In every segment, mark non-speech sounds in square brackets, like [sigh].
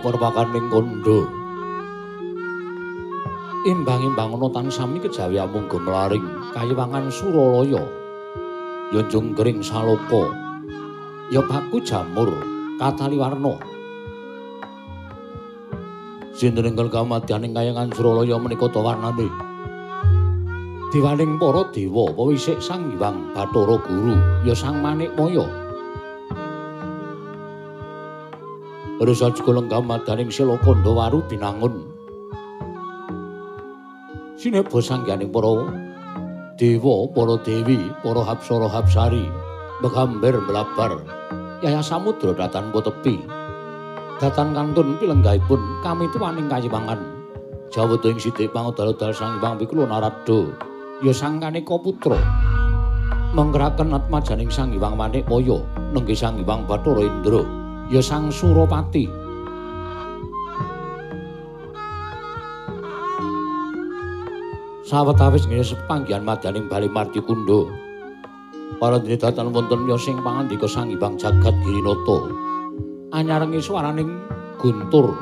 perwakaning kandha imbang-imbang ana tan sami kejawi amung gemlaring kayiwangan suralaya. Ya jungkring saloka ya baku jamur kataliwarna sinten ingkang kamadyaning kayangan suralaya menika ta warnane? Diwaning para dewa pawisik sang hyang bathara guru ya sang manik Rasa juga madaning sila kondo waru binangun. Sine bosang gianing para dewa, para dewi, para hapsara hapsari, megamber melabar, yaya samudra datan po tepi. Datan kantun pilenggahipun kami tuwaning kayiwangan. Jawa ing sidik pangodal-odal sang ibang pikula narado, ya sang kaneka putra. Mengkeraken atmajaning sang iwang manik moyo, nenggi sang iwang bathara indra. Ya sang Suropati. Sawetawis ngene sepanggihan madaning Bali Marti Kunda. Para datan wonten ya sing pangandika sang Ibang Jagat Girinata. Anyarengi swaraning guntur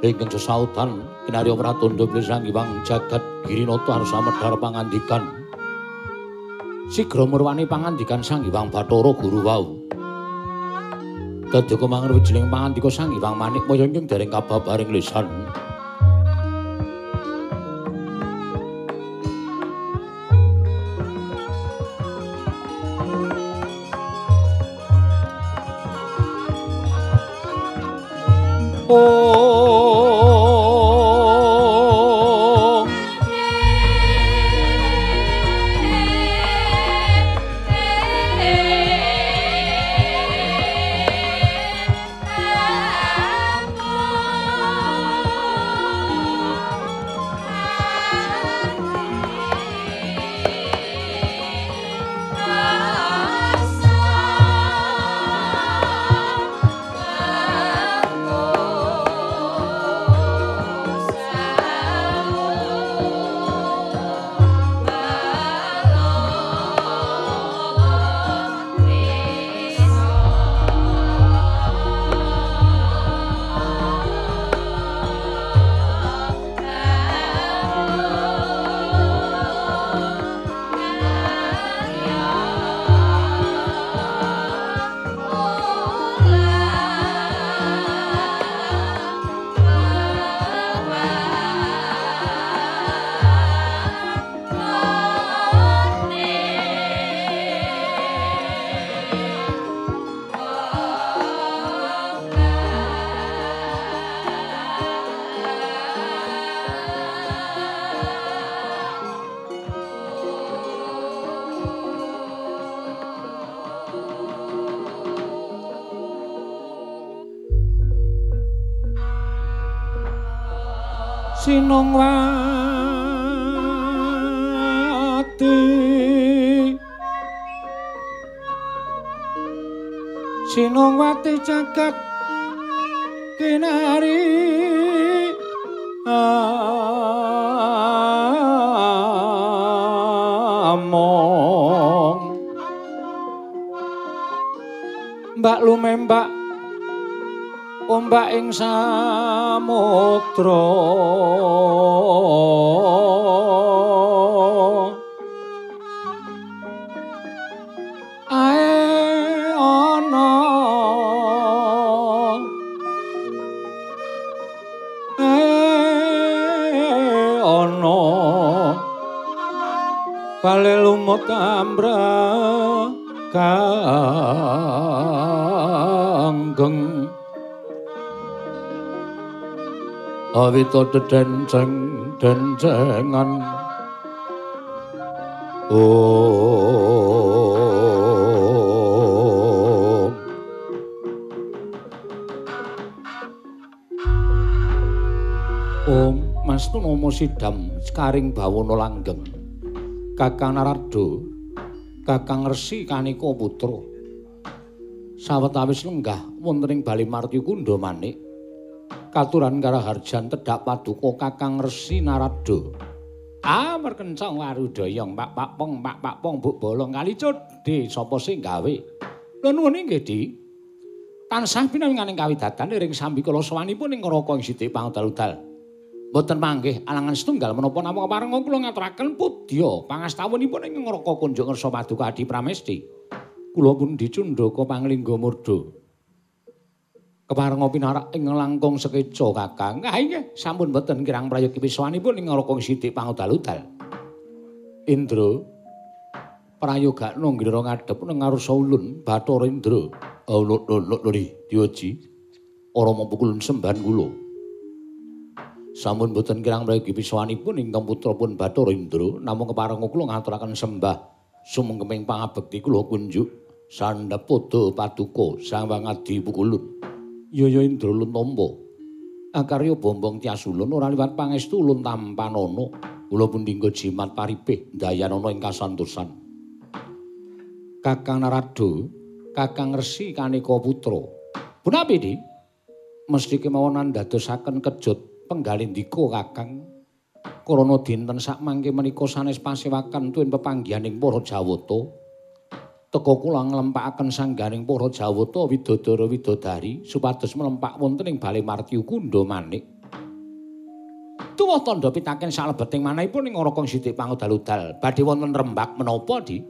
ingkang sesautan kinarya pratandha sang Ibang Jagat Girinata arsa medhar pangandikan. Sigra murwani pangandikan sang Ibang Bathara Guru wau. Dadi kumangan wijining pangandika Sang Hyang Manik Maya ing dereng kababaring lisan. sinong kinari among. Mbak lumembak ombak ing samudra bale lumut ambra kanggeng. Awita dedenceng dencengan Om Rama Sidam sekaring bawana langgeng. Kakang Narado, Kakang Resi Kanika putra. Sawetawis lenggah wonten ing Bali Marti. Katuran Karaharjan tedhak paduka Kakang Resi Narado. Ah merkencang warudoyong Pak Pak Pong Pak Pak Pong Buk Bolong kali codhe sapa sing gawe. Lha nuwun nggih Di. Tansah pinanganing kawidatan ring sambi ing neraka ing sithik pangdal-dal. Mboten manggih alangan setunggal menapa namung pareng kula ngaturaken pudya pangastawunipun ing neraka kunjuk ngersa paduka Adi Pramesti. Kula pun dicundhaka panglingga murda. Kepareng pinarak ing langkung sekeca Kakang. Ah inggih, sampun mboten kirang prayogi wiswanipun ing neraka sithik pangudal-udal. Indra prayogakno ngira ngadhep nang ngarsa ulun Bathara Indra. Lho Dioji. Ora mapukul sembahan kula. Sampun mboten kirang prayogi wiswanipun ingkang putra pun Bathara Indra, namung kepareng kula ngaturaken sembah sumengkeming pangabekti kula kunjuk sandhap padha paduka Sang Wangadi Pukulun. Yaya Indra Luntombo. Akarya bombong tiasulun ora liwat pangestu ulun tampanana. Kula pun dinggo jimat paripih dayanana ing kasantosan. Kakang Narado, Kakang Resi Kanika Putra. Punapi, Di? Mesti kemawon ndadosaken kejut penggalindika Kakang. Krana dinten sak mangke menika sanes pasewakan tuwin pepanggihaning para Jawata. teka kula nglempakaken sanggaring para Jawata widodara widodari supados mlempak wonten ing Bale Martiu Kunda Manik. Tuwa tandha pitaken salebeting manahipun ing Orokong Sidik Pangudal-udal badhe wonten rembak menapa di?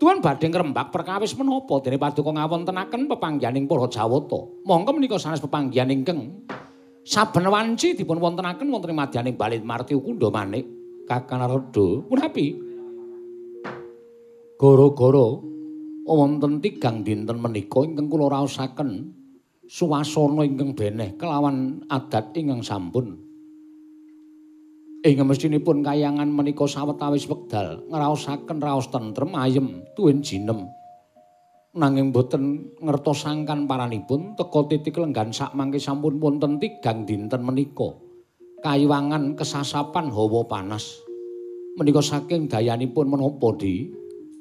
Tuan badhe ngrembak perkawis menapa dene paduka ngawontenaken pepanggihaning para Jawata. Monggo menika sanes pepanggihan ingkang saben wanci dipun wontenaken wonten ing madyaning Bale Martiu Kunda Manik. Kakang Narada, punapi? Goro-goro wonten tigang dinten menika ingkang kula raosaken suwasana ingkang beneh kelawan adat ingkang sampun. Ing mestinipun kayangan menika sawetawis wekdal ngraosaken raos tentrem ayem tuwin jinem. Nanging boten ngertosaken paranipun teka titik lenggan sak mangke sampun wonten tigang dinten menika. Kayiwangan kesasapan hawa panas. Menika saking dayanipun menapa di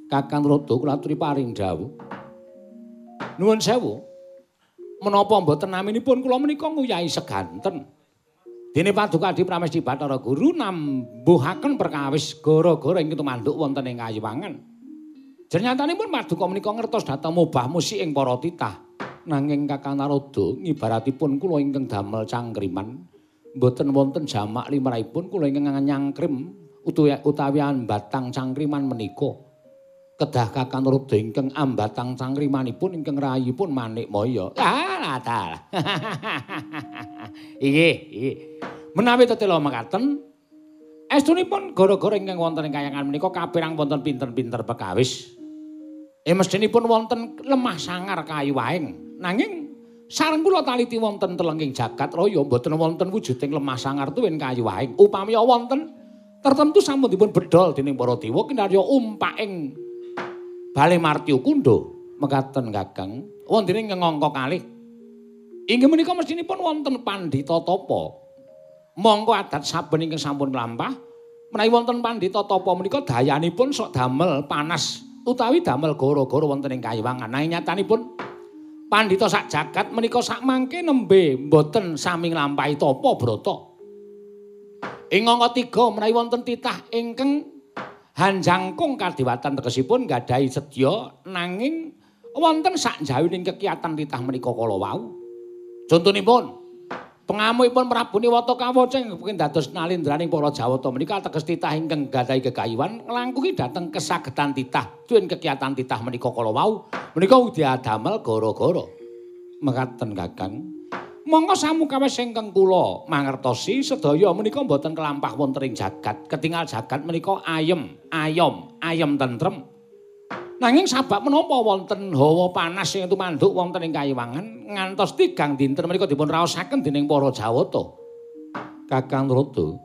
Kakang Rada kula aturi paring dawuh. Nuwun sewu. Menapa mboten naminipun kula menika nguyahi seganten. Dene Paduka Adi Pramesti Bathara Guru nambuhaken perkawis gara-gara ing tumanduk wonten ing Kayiwangan. Jernyatanipun Paduka menika ngertos dhateng mubah musik ing para titah. Nanging Kakang Narada ngibaratipun kula ingkang damel cangkriman mboten wonten jamak limrahipun kula ingkang nyangkrim utawi batang cangkriman menika. kedah kakang rada ingkang ambatang cangrimanipun ingkang rayipun manik moyo. Ah, ladal. Iki, iki. Menawi tetela mekaten, estunipun gara-gara ingkang wonten ing kayangan menika kapirang wonten pinter-pinter pekawis. Eh mestinipun wonten lemah sangar kayu waing. Nanging sareng kula taliti wonten telenging jagat raya mboten wonten wujuding lemah sangar tuwin kayu waing. Upami wonten tertentu sampun dipun bedol dening para dewa kinarya umpaking Bale Martiu Kundo mekaten Kakang wonten ing ngangka kalih. Inggih menika mestinipun wonten pandhita tapa. Monggo adat saben ingkang sampun mlampah menawi wonten pandhita tapa menika dayanipun sok damel panas utawi damel gara-gara wonten ing kayiwangan. Nanging nyatanipun pandhita sak jagat menika sak mangke nembe mboten sami nglampahi tapa brata. Ing angka 3 menawi wonten titah ingkang Hanjangkung kadewatan tegesipun gadahi sedya nanging wonten sak jawining kekiatan titah menika kala wau. Contonipun pengamuhipun Prabu Niwata Kawaceng mungkin dados nalindraning para Jawata menika teges titah ingkang gadahi kegayuhan nglangkungi dhateng kesagetan titah tuwin kekiatan titah menika kala wau menika ugi adamel gara-gara mekaten Kakang. Monggo samukawis ingkang kula mangertosi sedaya menika boten kelampah wonten ing jagat. Ketingal jagat menika ayem, ayom, ayem tentrem. Nanging sabab menapa wonten hawa panas sing tumanduk wonten ing kayiwangan ngantos tigang dinten menika dipun raosaken dening para Jawata. Kakang Rada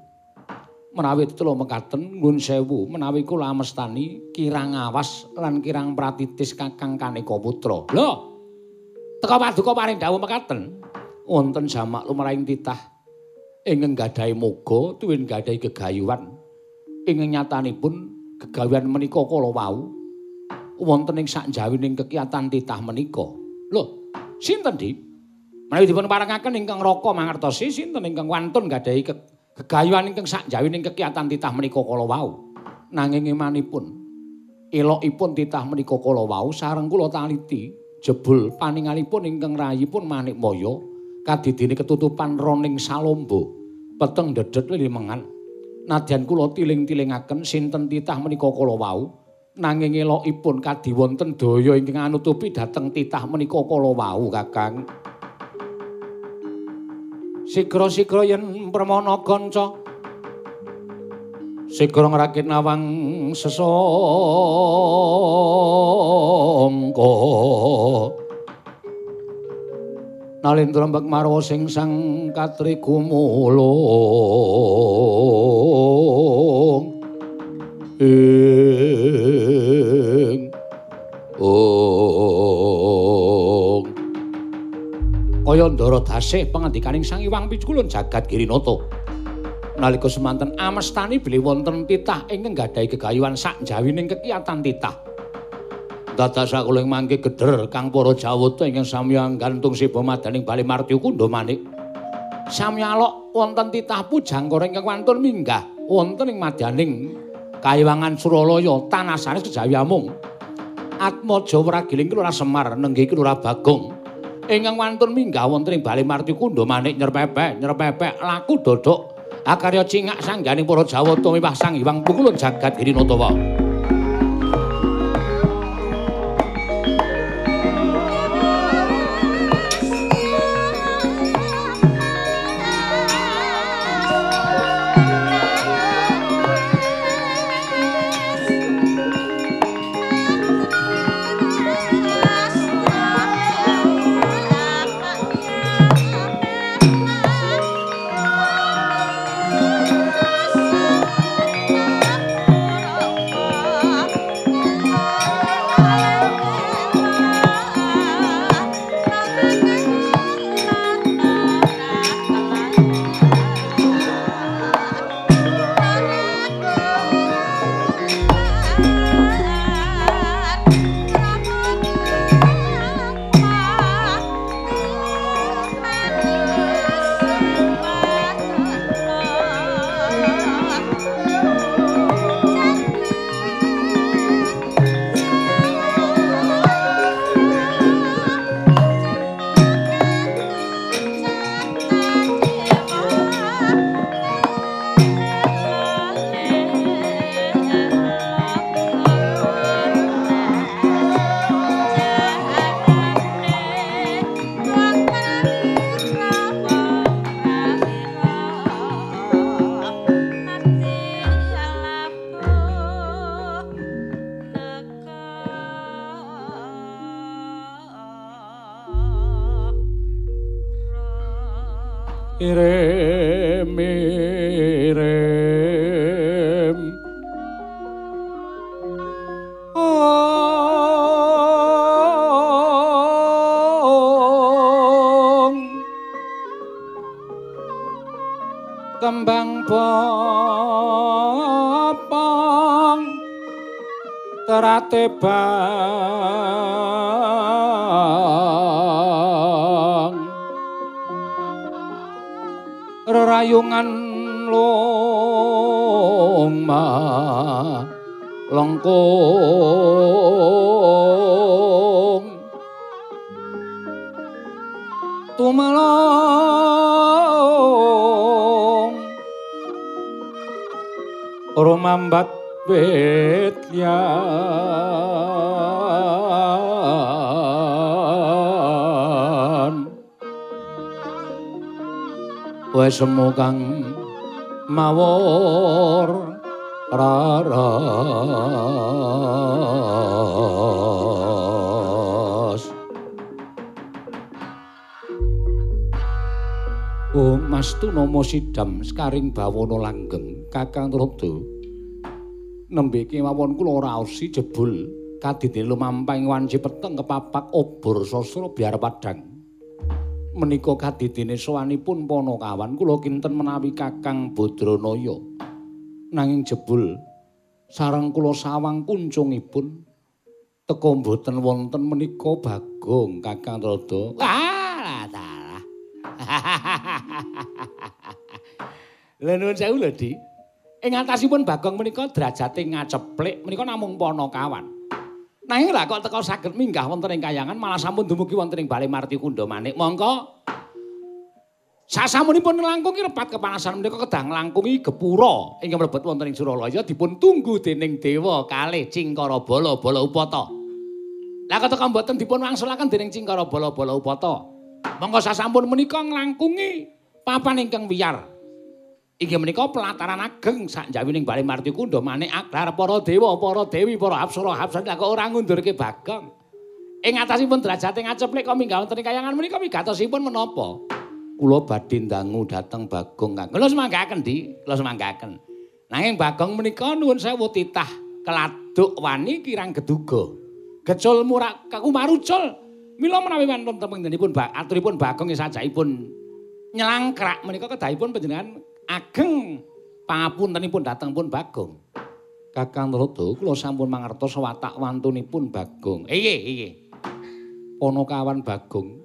menawi tetelo mekaten ngun sewu menawi kula mestani kirang awas lan kirang pratitis Kakang Kanika Putra. Lho. Teka paduka paring dawuh mekaten. wonten jamak lumrahing titah ingkang gadhahi moga tuwin gadhahi gegayuhan ing nyatanipun gegayuhan menika kala wau wonten ing sakjawining kekiatan titah menika. Lho, sinten di? Menawi dipun parengaken ingkang raka mangertosi sinten ingkang wantun gadhahi gegayuhan ingkang sakjawining kekiatan titah menika kala wau. Nanging imanipun elokipun titah menika kala wau sareng kula taliti jebul paningalipun ingkang rayipun manik moyo kadidine ketutupan roning salombo peteng dedet limengan nadyan kula tiling-tilingaken sinten titah menika kala wau nanging elokipun kadi wonten daya ingkang anutupi dhateng titah menika kala wau kakang. Sigra-sigra yen permana kanca sigra ngrakit nawang sesongko. Nalendra mbek marwa sing sang katri gumulung ing ong kaya ndara dasih pangandikaning Sang Hyang Piculun jagat Girinata nalika semanten amestani bilih wonten titah ingkang gadhahi gegayuhan sak jawining kekiyatan titah. Dados sakuling mangke gedher kang para jawata ingkang samyang gantung siba madaning bali marti kundha manik. Samyalok wonten titah pujang goreng ingkang wantun minggah wonten ing madaning kayiwangan suralaya tanah sanes kejawi amung. Atmaja wragiling kelurahan semar nenggih kelurahan bagong. Ingkang wantun minggah wonten ing bali marti kundha manik nyerpepek nyerpepek laku dodok. Akarya cingak sangganing para jawata miwah sang hyang pukulun jagat hirinatawa sepa semu kang mawur raras Oh Mas Tunomo Sidam sekaring bawono langgeng Kakang Rodo nembe kemawon kula ora jebul kadidene lumampahing wanci peteng kepapak obor sasra biar padang menika kadidene sowanipun Panakawan kula kinten menawi Kakang Badranaya. Nanging jebul sareng kula sawang kuncungipun teka mboten wonten menika Bagong Kakang Rada. Wah, salah. [laughs] Lha nuwun sewu lho, Dik. Ing atasipun Bagong menika derajate ngaceplik menika namung Panakawan. Nanging lah kok teka saged minggah wonten ing kayangan malah sampun dumugi wonten ing Bali Marti Kunda Manik. Mongko sasamunipun nglangkungi repat kepanasan menika kedah nglangkungi gepura ingkang mlebet wonten ing Suralaya dipun tunggu dening dewa kalih Cingkara Bala Bala Upata. Lah kok teka mboten dipun wangsulaken dening Cingkara Bala Bala Upata. Mongko sasampun menika nglangkungi papan ingkang wiyar Inggih menika pelataran ageng sak jawining Bali Marti Kunda manik agrar para dewa, para dewi, para apsara, hapsari kok ora ngundurke Bagong. Ing atasipun derajate ngaceplik kok minggah wonten kayangan menika migatosipun menapa? Kula badhe ndangu dhateng Bagong Kang. Kula semanggaken, Dik. Kula semanggaken. Nanging Bagong menika nuwun sewu titah keladuk wani kirang geduga. Gecul murak kakumarucul. Mila menawi wonten temenipun aturipun Bagong sajaipun nyelangkrak menika kedahipun panjenengan ageng pangapuntenipun dhateng pun Bagong. Kakang Rada kula sampun mangertos watak wantunipun Bagong. Iye, iye. Panakawan Bagong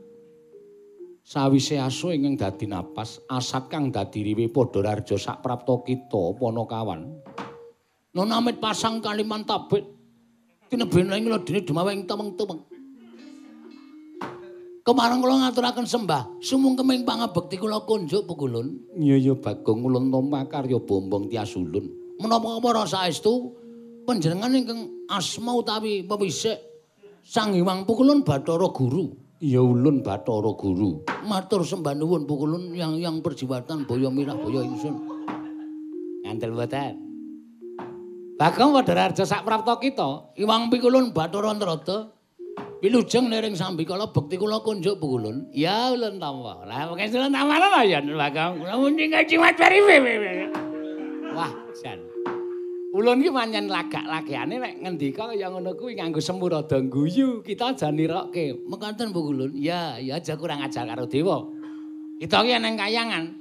sawise asu ingkang dadi napas asat kang dadi riwe padha raja sak prapta kita Panakawan. Nona amit pasang kaliman tabit. Tinebene ing ledene demaweng temeng-temeng. Kemarang kula ngaturaken sembah, sumungkeming pangabekti kula kunjuk pukulun. Iya ya Bagong ulun tampa karya bombong tias ulun. Menapa para saestu panjenengan ingkang asma utawi pewisik Sang Hyang Pukulun Bathara Guru. Iya ulun Bathara Guru. Matur sembah nuwun pukulun yang yang perjiwatan boyo mirah boyo ingsun. Ngandel mboten. Bagong padha raja sak prapta kita, Hyang Pukulun Bathara Antrada. Wilujeng nering sambikala bekti kula kunjuk pukulun. Ya ulun tampa. Lah pokoke ulun tamana lah ya Bagong. Kula muni ngajimat bari. Wah, jan. Ulun ki manyen lagak-lagiane nek ngendika kaya ngono kuwi nganggo semurada guyu, kita aja nirokke. Mekaten pukulun. Ya, ya aja kurang ajar karo dewa. Kita ki nang kayangan.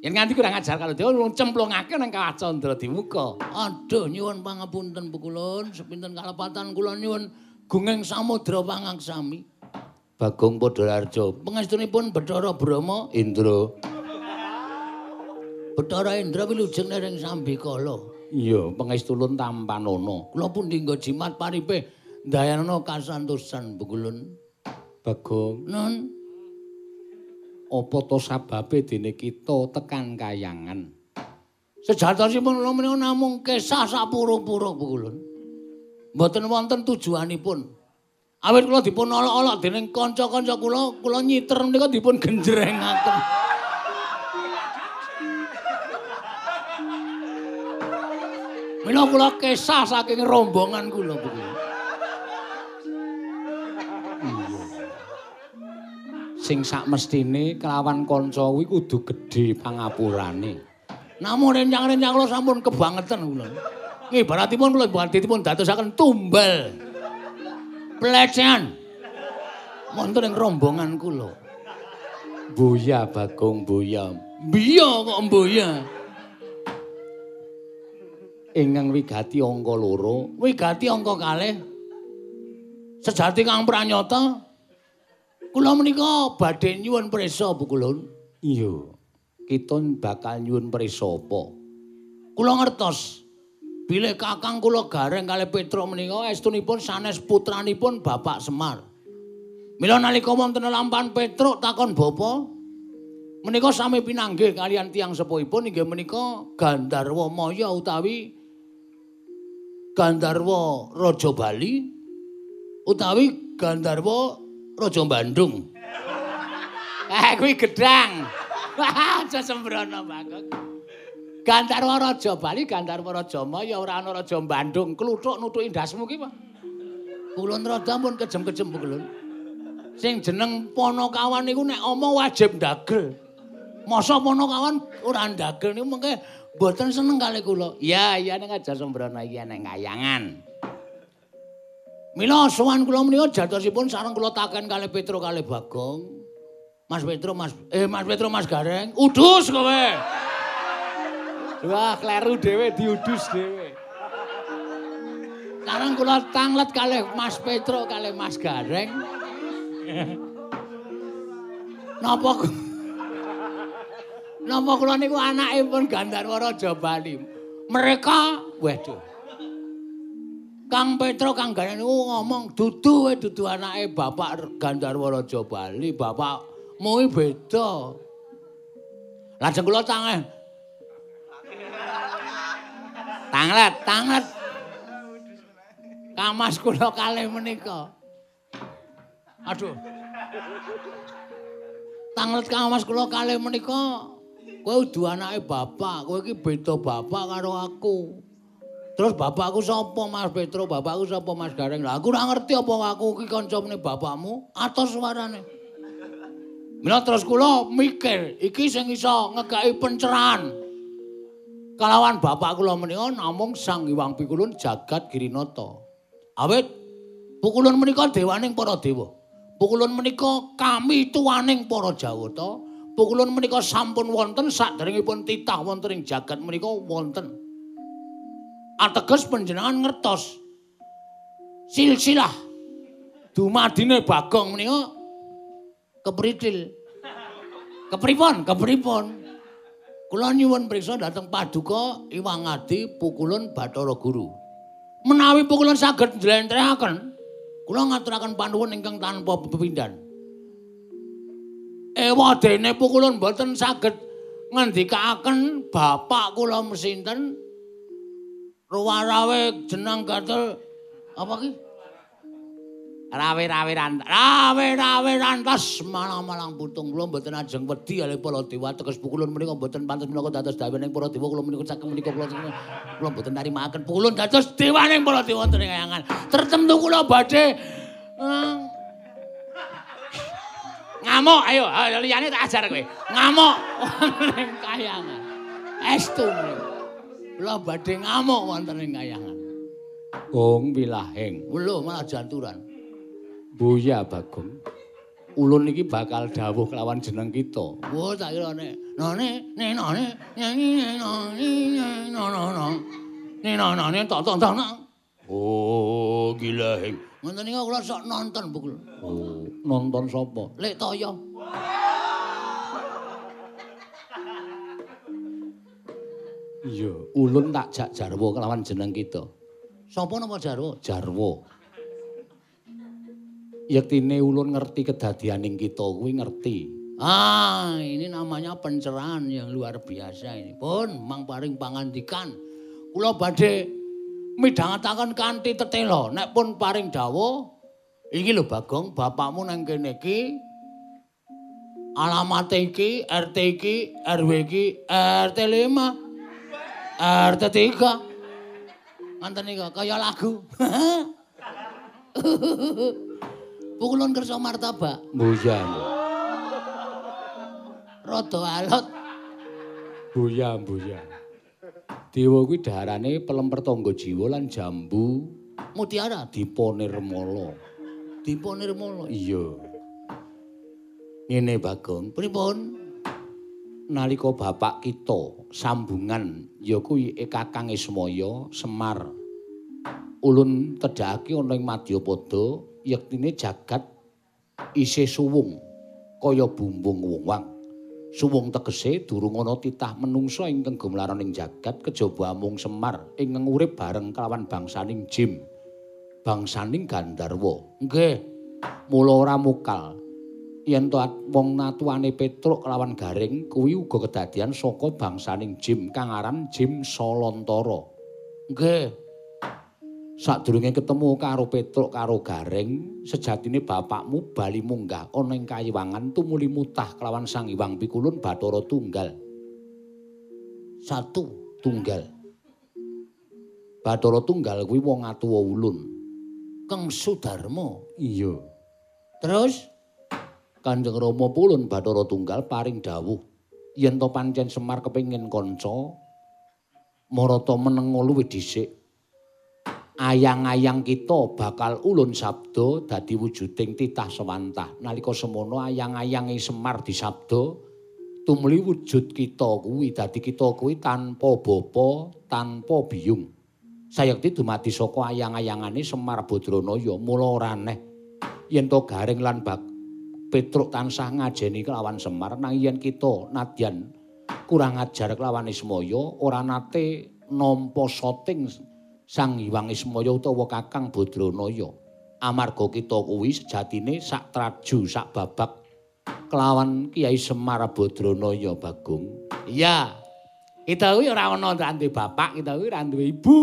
Yen nganti kurang ajar karo dewa ulun cemplungake nang kawacandra di muka. Aduh nyuwun pangapunten pukulun, sepinten kalepatan kula nyuwun gungeng samudra pangaksami. Bagong Padharjo, pangestunipun Bathara Brahma Indra. Bathara Indra wilujeng nering sambikala. Iya, pangestulun tampanana. Kula pun dinggo jimat paripe dayana kasantosan Bukulun. Bagong, nun apa to sababe dene kita tekan kayangan? Sejatosipun kula menika namung kesah sapuro-puro Bukulun. Mboten wonten tujuanipun. Awit kula dipun olok-olok dening kanca-kanca kula, kula nyiter menika dipun genjrengaken. Mila kula kesah saking rombongan kula kuwi. Sing sak mestine kelawan kanca kuwi kudu gedhe pangapurane. Namung rencang-rencang kula sampun kebangetan kula. Ngibaratipun kula badhetipun dadosaken tumbal. Pelecehan. Wonten ing rombongan kula. Buya Bagong Buya. Biya kok mboya. Ingkang wigati angka loro, wigati angka kalih. Sejati kang pranyata kula menika badhe nyuwun prisa Bu Kulun. Iya. Kita bakal nyuwun prisa apa? Kula ngertos bilih kakang kula gareng kalih Petro menika estunipun sanes putranipun Bapak Semar. Mila nalika wonten lampahan Petro takon bapa menika sami pinanggih kalian tiang sepuhipun inggih menika Gandarwa Maya utawi Gandarwa Raja Bali utawi Gandarwa Raja Bandung. [laughs] Eh kuwi gedang. [laughs] Aja sembrono banget. Gandarwa Raja Bali, Gandarwa Raja Maya ora ana Raja Bandung. Kluthuk nutuki ndasmu ki, Pak. Kulon rada pun kejem-kejem kulon. Sing jeneng Panakawan niku nek omong wajib ndagel. Masa Panakawan ora ndagel niku mengke mboten seneng kali kula. Ya, iya nek aja sembrana iki nek ngayangan. Mila sowan kula menika jatosipun sareng kula taken kali Petro kali Bagong. Mas Petro, Mas eh Mas Petro, Mas Gareng, udus kowe. Wah, kleru dhewe diudus dhewe. Sekarang kula tanglet kalih Mas Petro kalih Mas Gareng. Napa Napa kula niku anakipun Gandharwa Raja Bali. Mereka, waduh. Kang Petro Kang Gareng niku ngomong dudu wae dudu anake Bapak Gandharwa Raja Bali, bapakmu iki beda. Lajeng kula tangeh. Tanglet, tanglet. Kamas kula kalih menika. Aduh. Tanglet kamas kula kalih menika. Kowe udu anake bapak, kowe iki beda bapak karo aku. Terus bapakku sapa Mas Petro, bapakku sapa Mas Gareng. Lah aku ora ngerti apa aku iki kancane bapakmu atau suarane. Mila terus kula mikir, iki sing iso ngekaki pencerahan. Kalawan bapak kula menika namung Sang Hyang Pikulun Jagat Girinata. Awit pukulun menika dewaning para dewa. Pukulun menika kami tuwaning para Jawata. Pukulun menika sampun wonten saderengipun titah wonten ing jagat menika wonten. ateges panjenengan ngertos silsilah dumadine bagong menika kepritil kepripun kepripun kula nyuwun priksa dhateng paduka Iwang Adi pukulun Bathara Guru. Menawi pukulun saged njlentrehaken kula ngaturaken panuwun ingkang tanpa pepindhan. Ewa dene pukulun boten saged ngendikaaken bapak kula mesinten? Ruwarawe jeneng gatel apa ki? Rawe-rawe rantas. Rawe-rawe rantas malang-malang putung kula mboten ajeng wedi ale para dewa teges pukulun menika mboten pantes menika dados dawening para dewa kula menika saking menika kula kula mboten narimaken pukulun dados dewaning para dewa wonten ing kayangan. Tertentu kula badhe eh, ngamuk ayo liyane tak ajar kowe. Ngamuk ning kayangan. Estu. Kula badhe ngamuk wonten ing kayangan. Gong wilahing. Lho malah janturan. Buya Bagong. Ulun iki bakal dawuh kelawan jeneng kita. Wo tak kira nek none nenone nyanyi none nono nenono ne tok tok tok. Oh, gilahing. Ngoten niku kula sok nonton bukul. Oh, nonton sapa? Lek toyo. Iya, ulun tak jak jarwo kelawan jeneng kita. Sopo napa jarwo? Jarwo. Yektine ulun ngerti kedadianing kita kuwi ngerti. Ah, ini namanya pencerahan yang luar biasa ini. Pun mang paring pangandikan. Kula badhe midhangetaken kanthi tetela. Nek pun paring dawuh, iki lho Bagong, bapakmu nang kene iki alamat iki, RT iki, RW iki, RT 5. RT 3. Ngoten niku kaya lagu. [laughs] Pukulun kersa martabak. Buya. Rada alot. Buya, buya. Dewa kuwi darane pelemper tangga jiwa lan jambu Mutiara dipa nirmala. dipa nirmala. Iya. Ngene Bagong, Pripun? nalika bapak kita sambungan ya kuwi Kakang Ismaya Semar ulun tedhake ana ing Madyapada yektine jagat isih suwung kaya bumbung wong-wang suwung tegese durung ana titah menungsa ingkang gumlaran ing jagat kejaba amung Semar ingkang urip bareng kelawan bangsaning Jim bangsaning Gandharwa nggih mula ora mukal yen to wong natuane Petruk kelawan Garing kuwi uga kedadian saka bangsaning Jim kang aran Jim Solontara. Nggih. Sadurunge ketemu karo Petruk karo Garing, sejatine bapakmu bali munggah ana ing kayiwangan tumuli mutah kelawan Sang Hyang Pikulun Bathara Tunggal. Satu tunggal. Bathara Tunggal kuwi wong atuwa ulun. Kang Sudarma. Iya. Terus Kanjeng Rama pulun Bathara Tunggal paring dawuh yen to pancen Semar kepengin kanca marata meneng luwih dhisik ayang-ayang kita bakal ulun sabda dadi wujuding titah sewantah. Nalika semono ayang-ayange Semar disabda tumli wujud kita kuwi dadi kita kuwi tanpa bapa, tanpa biyung. Sayekti dumadi saka ayang-ayangane Semar Badranaya mula ora aneh yen to garing lan bak Petruk tansah ngajeni kelawan Semar nang yen kita nadyan kurang ajar kelawan Ismaya ora nate nampa soting Sang Hyang Ismaya utawa Kakang Badranaya. Amarga kita kuwi sejatine sak traju sak babak kelawan Kiai Semar Badranaya Bagong. Iya. Kita kuwi ora ana duwe bapak, kita kuwi duwe ibu.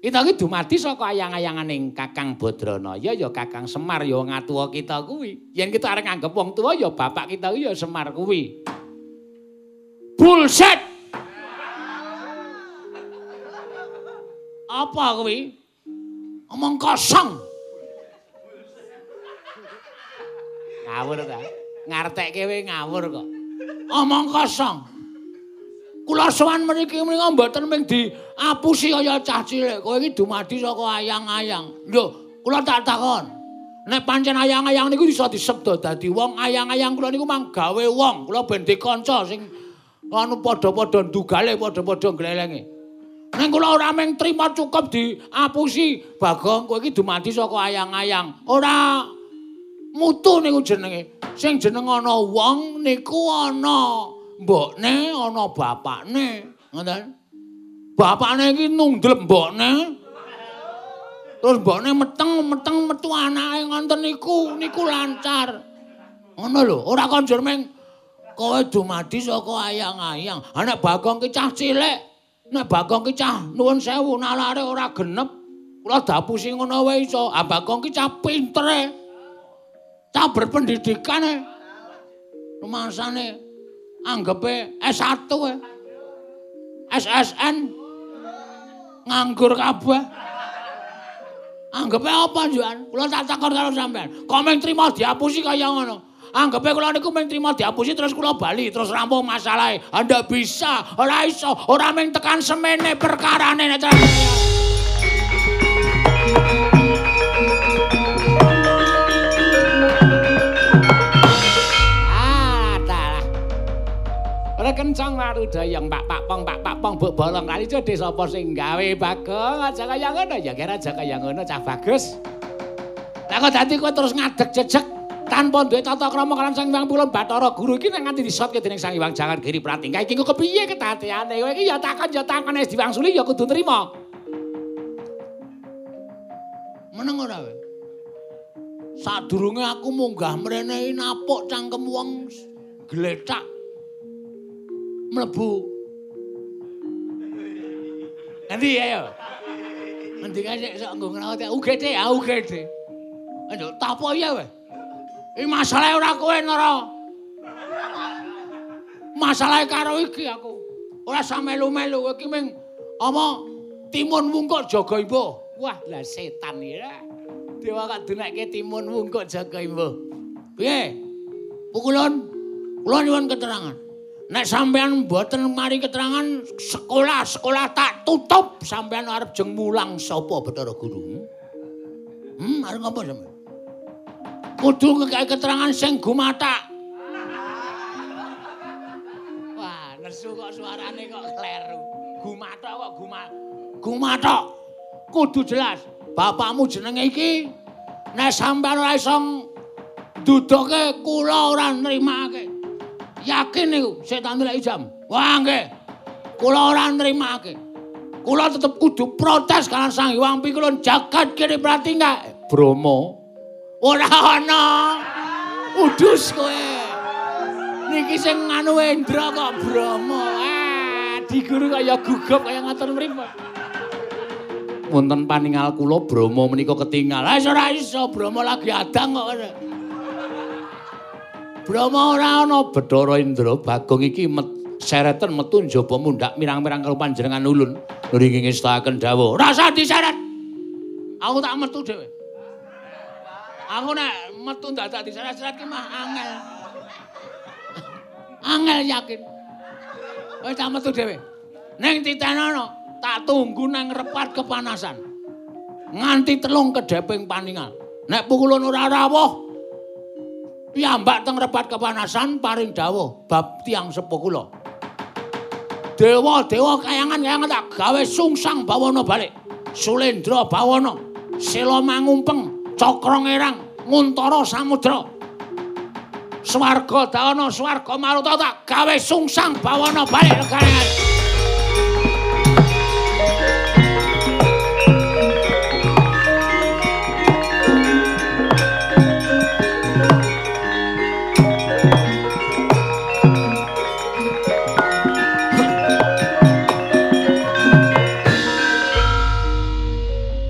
Kita kuwi dumadi saka ayang-ayanganing Kakang Badranaya ya Kakang Semar ya ngatuwa kita kuwi. Yen kita arep nganggep wong tuwa ya bapak kita kuwi ya Semar kuwi. Bullshit. Apa kuwi? Omong kosong. Ngawur ta? Ngartekke kowe ngawur kok. Omong kosong. Kula sowan mriki menika mboten mung diapusi kaya cah cilik. Kowe iki dumadi saka ayang-ayang. Lho, kula tak takon. Nek pancen ayang-ayang niku iso disebda dadi wong, ayang-ayang kula niku mang gawe wong. Kula ben dikanca sing anu padha-padha ndugale, padha-padha glelenge. Neng kula ora mung trima cukup diapusi, Bagong kowe iki dumadi saka ayang-ayang. Ora mutu niku jenenge. Sing jeneng ana wong niku ana mbokne, ana bapakne. Ngoten. Bapakne iki nundlep mbokne. Terus mbokne meteng-meteng metu anake ngonten niku, niku lancar. Ngono lho, ora konjur mung kowe dumadi saka ayang-ayang. Anak Bagong ki cah cilik. Nek Bagong ki cah nuwun sewu nalare ora genep. Kula dapusi ngono wae iso. Ah Bagong ki cah pintere. Cah berpendidikan e. Rumasane anggepe S1 e. SSN nganggur kabeh. Anggepe apa juan? Kula tak takon karo sampean. Kok mung trima diapusi kaya ngono? Anggepe kula niku mung trima diapusi terus kula bali terus rampung masalahe. Anda bisa, ora iso, ora mung tekan semene perkarane nek Ora kencang waru dayang Pak Pak Pong Pak Pak Pong Buk Bolong kali jodhe sapa sing gawe Bagong aja kaya ngono. Ya kira aja kaya ngono cah bagus. Lah kok dadi kowe terus ngadeg jejeg tanpa duwe tata krama kalan Sang Hyang Pulun Bathara Guru iki nek nganti disotke dening Sang Hyang Jangan Giri Pratingga iki kok kepiye ketateane kowe iki ya takon ya takon wis diwangsuli ya kudu nrimo. Meneng ora kowe Sadurunge aku munggah mrene napuk cangkem wong gletak mlebu. Nanti ayo Nanti kasih sok nggo ngrawat UGD ya UGD Aduh, tak apa ya weh? Iki masalahe ora kowe Nara. Masalahe karo iki aku. Ora samelu-melu iki ming apa timun wungkuk jaga imbuh. Wah, lah setan ya. Dewa kok dunekke timun wungkuk jaga imbuh. Piye? Pukulun. Kula nyuwun keterangan. Nek sampean mboten mari keterangan sekolah-sekolah tak tutup sampean arep jeng mulang sapa Bathara Guru. Hmm, arep ngapa sampean? Kudu ngekek keterangan sing gumatak. Wah, nesu kok suarane kok kleru. Gumatak kok gumat. Gumatak. Kudu jelas. Bapakmu jenenge iki nek sampean ora iso duduke kula ora nrimake. Yakin niku setan ndelok jam. Wah, nggih. Kula ora nrimake. Kula tetep kudu protes kan Sang Hyang Pikulun jagat kiri pratingga. Bromo. Ora ana. Udus kowe. Niki sing nganu Endra kok Brahma ah diguru kaya gugup kaya ngatur mripo wonten paningal kula Brahma menika ketingal ah ora iso Brahma lagi adang kok Brahma ora ana. Bathara Indra Bagong iki met sereten metu njaba mundhak mirang-mirang karo panjenengan ulun. Ringing ngestaken dawuh rasa diseret. Aku tak metu dhewe Aku nek metu dadak diseret-seret ki mah angel. Angel yakin. Wis tak metu dhewe. Ning titenono, tak tunggu nang repat kepanasan. nganti telung kedeping paningal. Nek pukulun ora rawuh, piyambak teng rebat kepanasan paring dawuh bab tiang sepuh kula. Dewa, dewa kayangan kayangan tak gawe sungsang bawana balik. Sulendra bawana, sila mangumpeng, cakra ngerang, nguntara samudra. Swarga dawana, swarga maruta tak gawe sungsang bawana balik.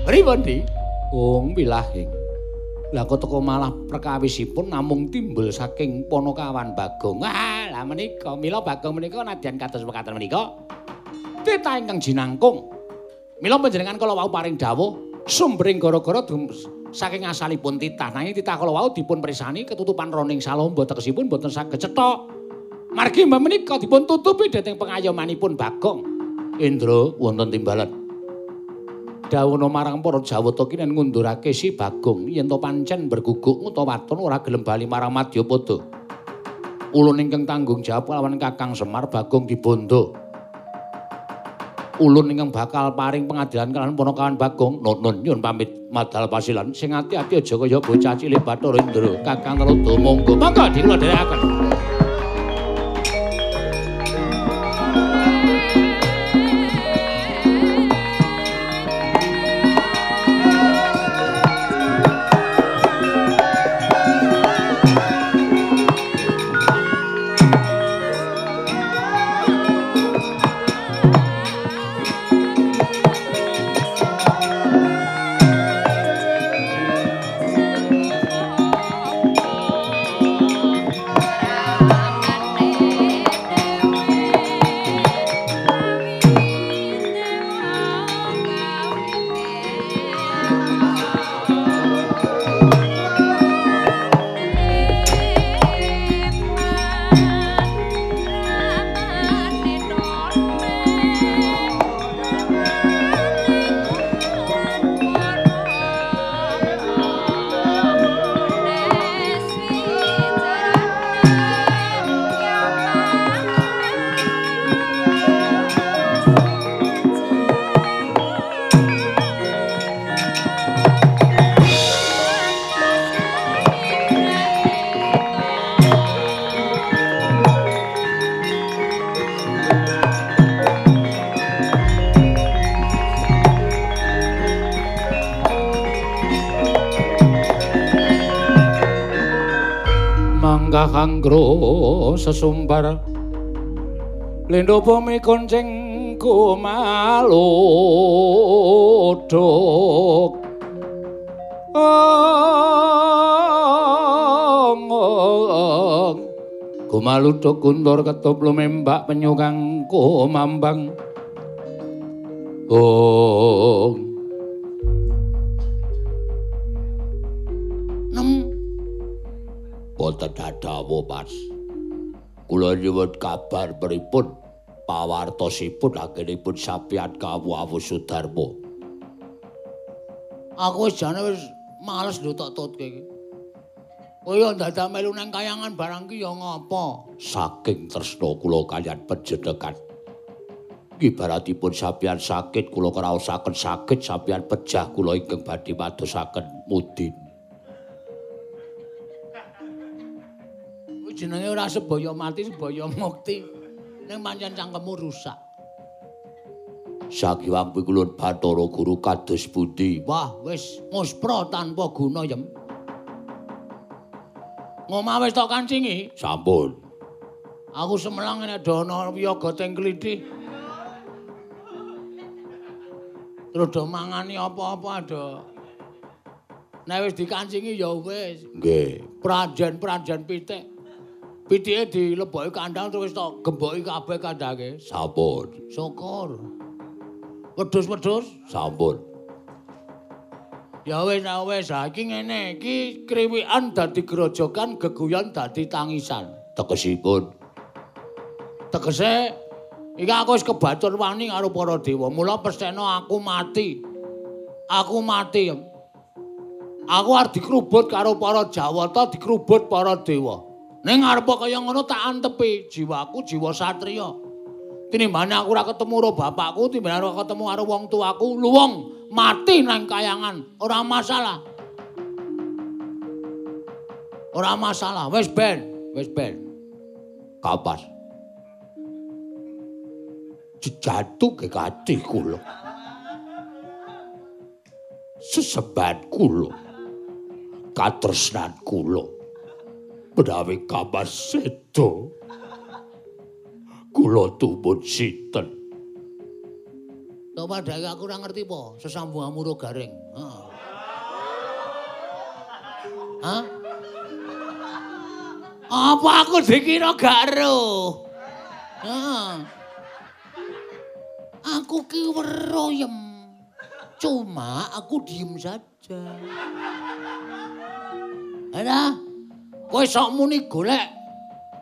Pripun, Wong wilahing. Lah kok teko malah perkawisipun namung timbul saking Ponokawan Bagong. Ah, lah menika mila Bagong menika nadyan kados mekaten menika. Tita ingkang jinangkung. Mila panjenengan kala wau paring dawuh sumbering gara-gara saking asalipun titah. Nanging titah kala wau dipun presani ketutupan roning salomba tegesipun boten saged cethok. Margi menika dipun tutupi dhateng pengayomanipun Bagong. Indra wonten timbalan. Dawuhna marang para Jawata ki nen ngundurake si Bagong yen to pancen berguguk utawa waton ora gelem bali marang Madyapada. Ulun ingkang tanggung jawab lawan Kakang Semar Bagong dibondo. Ulun ingkang bakal paring pengadilan kalian ponokawan Bagong nun nyun pamit madal pasilan sing ati-ati aja kaya bocah cilik Bathara Indra. Kakang Rada monggo monggo dikula dherekaken. Sesumbar. Lendo pome konceng kumalodok kumaludok kundur ketop lumembak penyukang kumambang ong nyuwun kabar pripun pawartosipun anggenipun sapian kawuwu Sudarma. Aku wis jane wis males ndutuk-tutke iki. Kaya dadak melu nang kayangan barang ki ya ngapa? Saking tresna kula kaliyan panjenengan. Ibaratipun sapian sakit kula kraosaken sakit sapian pejah kula ingkang badhe madosaken mudin. Jenenge ora sebaya mati sebaya mukti ning pancen cangkemmu rusak Sakiwang pikulun Bathara Guru kados pundi? Wah, wis muspra tanpa guna yem. Ngomah wis tok kancingi? Sampun. Aku semelang nek dono wiyaga teng kliti. Terus do mangani apa-apa do. Nek wis dikancingi ya wis. Nggih. Prajen-prajen pitik. Pitike dileboki kandang terus tok gemboki kabeh kandange. Sampun. Syukur. Wedhus-wedhus sampun. Ya wis ya wis saiki ngene iki kriwikan dadi grojokan geguyon dadi tangisan. Tegesipun. Tegese iki aku wis kebatur wani karo para dewa. Mula pesthena aku mati. Aku mati. Aku arep dikrubut karo para Jawata, dikrubut para dewa. Ning arep kaya ngono tak antepi jiwaku jiwa satriya. Tinimbane aku ora ketemu karo bapakku, tinimbane ora ketemu karo wong tuaku, luwung mati nang kayangan, ora masalah. Ora masalah, wis ben, wis ben. Kapas. Jejatu ke kati kula. Sesebat kula. Katresnan kula. Menawi kapas sedo. Kula tumpun sinten. To padake aku ora ngerti po, sesambungan muro garing. Heeh. Hah? Apa aku dikira gak? Heeh. Aku ki weroyem. Cuma aku diem saja. Ada? Kowe sok muni golek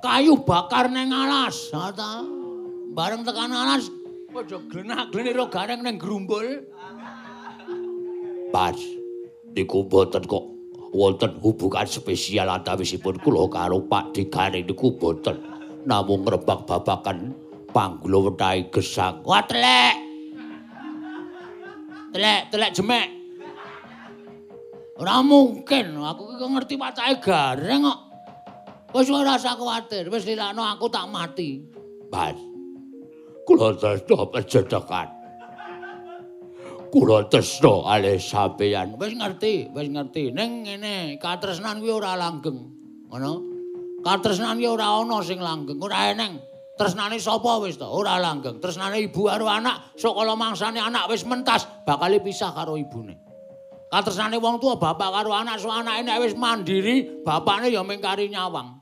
kayu bakar neng alas, ta? Bareng tekan alas, aja glenak-glenik ro gareng neng grumbul. Pas. Niku boten kok wonten hubungan spesial antawisipun kula karo Pak Digane niku boten. Namung ngrebak babakan panggula wetahe gesang. Wah telek. Telek, telek jemek. Ora mungkin, aku ki ngerti wacahe gareng kok. Wis ora usah kuwatir, wis lilakno aku tak mati. Pas. Kula tresno panjenengan. Kula tresno alih sampeyan. Wis ngerti, wis ngerti. Ning ngene, katresnan kuwi ora langgeng. Ngono. Katresnan ki ora ana sing langgeng, ora eneng. Tresnane sapa wis to? Ora langgeng. Tresnane ibu karo anak, sok kala mangsane anak wis mentas, bakal pisah karo ibune. Katresnane wong tua bapak karo anak, sok anake nek wis mandiri, bapakne ya mingkari nyawang.